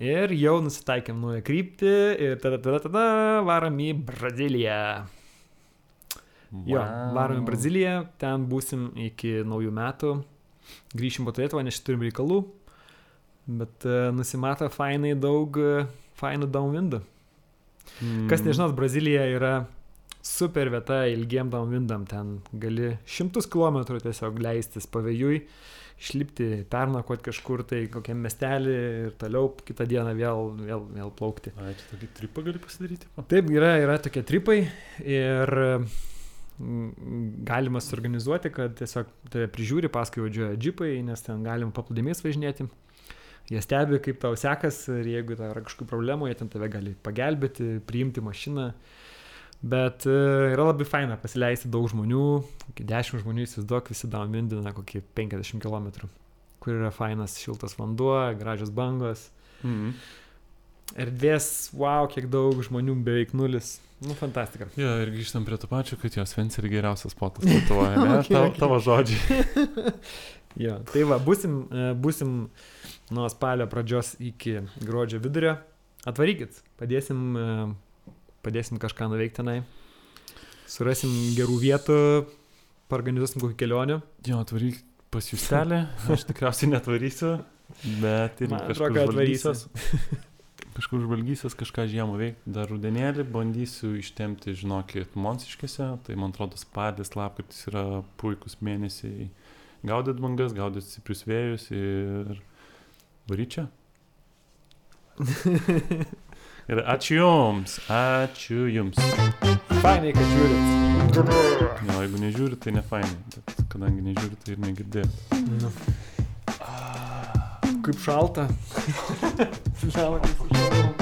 Ir jau nusitaikėm naują kryptį ir tada, tada, tada varom į Braziliją. Jo, varom į Braziliją, ten būsim iki naujų metų. Grįšim po Lietuvą, nes turim reikalų. Bet uh, nusimato fainai daug uh, fainų downwindų. Mm. Kas nežinot, Brazilija yra super vieta ilgiem downwindam. Ten gali šimtus kilometrų tiesiog leistis pavėjui, išlipti, pernakoti kažkur tai kokiam miestelį ir toliau kitą dieną vėl, vėl, vėl plaukti. Ai, čia tokį tripą gali pasidaryti. Pa? Taip, yra, yra tokie tripai ir mm, galima suorganizuoti, kad tiesiog tave prižiūri, paskui važiuoja džipai, nes ten galima paplūdimės važinėti. Jie stebi, kaip tau sekas ir jeigu tau yra kažkokių problemų, jie ten tave gali pagelbėti, priimti mašiną. Bet e, yra labai faina pasileisti daug žmonių, iki 10 žmonių įsivaizduok, visi downwindina kokį 50 km, kur yra fainas šiltas vanduo, gražios bangos. Mm. Erdvės, wow, kiek daug žmonių, beveik nulis. Nu, fantastika. Jo, ir grįžtam prie to pačio, kad jos Vens yra geriausias spotas Lietuvoje. [LAUGHS] ne? Okay, Tavo, okay. tavo žodžiai. [LAUGHS] jo, tai va, busim, e, busim nuo spalio pradžios iki gruodžio vidurio. Atvarykit, padėsim, e, padėsim kažką nuveikti tenai. Surasim gerų vietų, organizuosim kokį kelionę. Jo, atvaryk pas jūstelę. Aš tikriausiai netvarysiu, bet ir Man kažkur žvalgysios. [LAUGHS] Kažkur žvalgysios, kažką žiemą veikti. Dar rudenėlį bandysiu ištemti, žinokit, Monsiškėse. Tai man atrodo, spalis, lapkritis yra puikus mėnesiai. Gaudyt bangas, gaudyt stiprius vėjus ir varyčia. [LAUGHS] Ir ačiū Jums, ačiū Jums. Fainai, kad žiūrit. Jo, jeigu nežiūri, tai ne fainai, bet kadangi nežiūri, tai ir negirdėjau. Nu. Kaip šalta. Šalta, kaip šalta.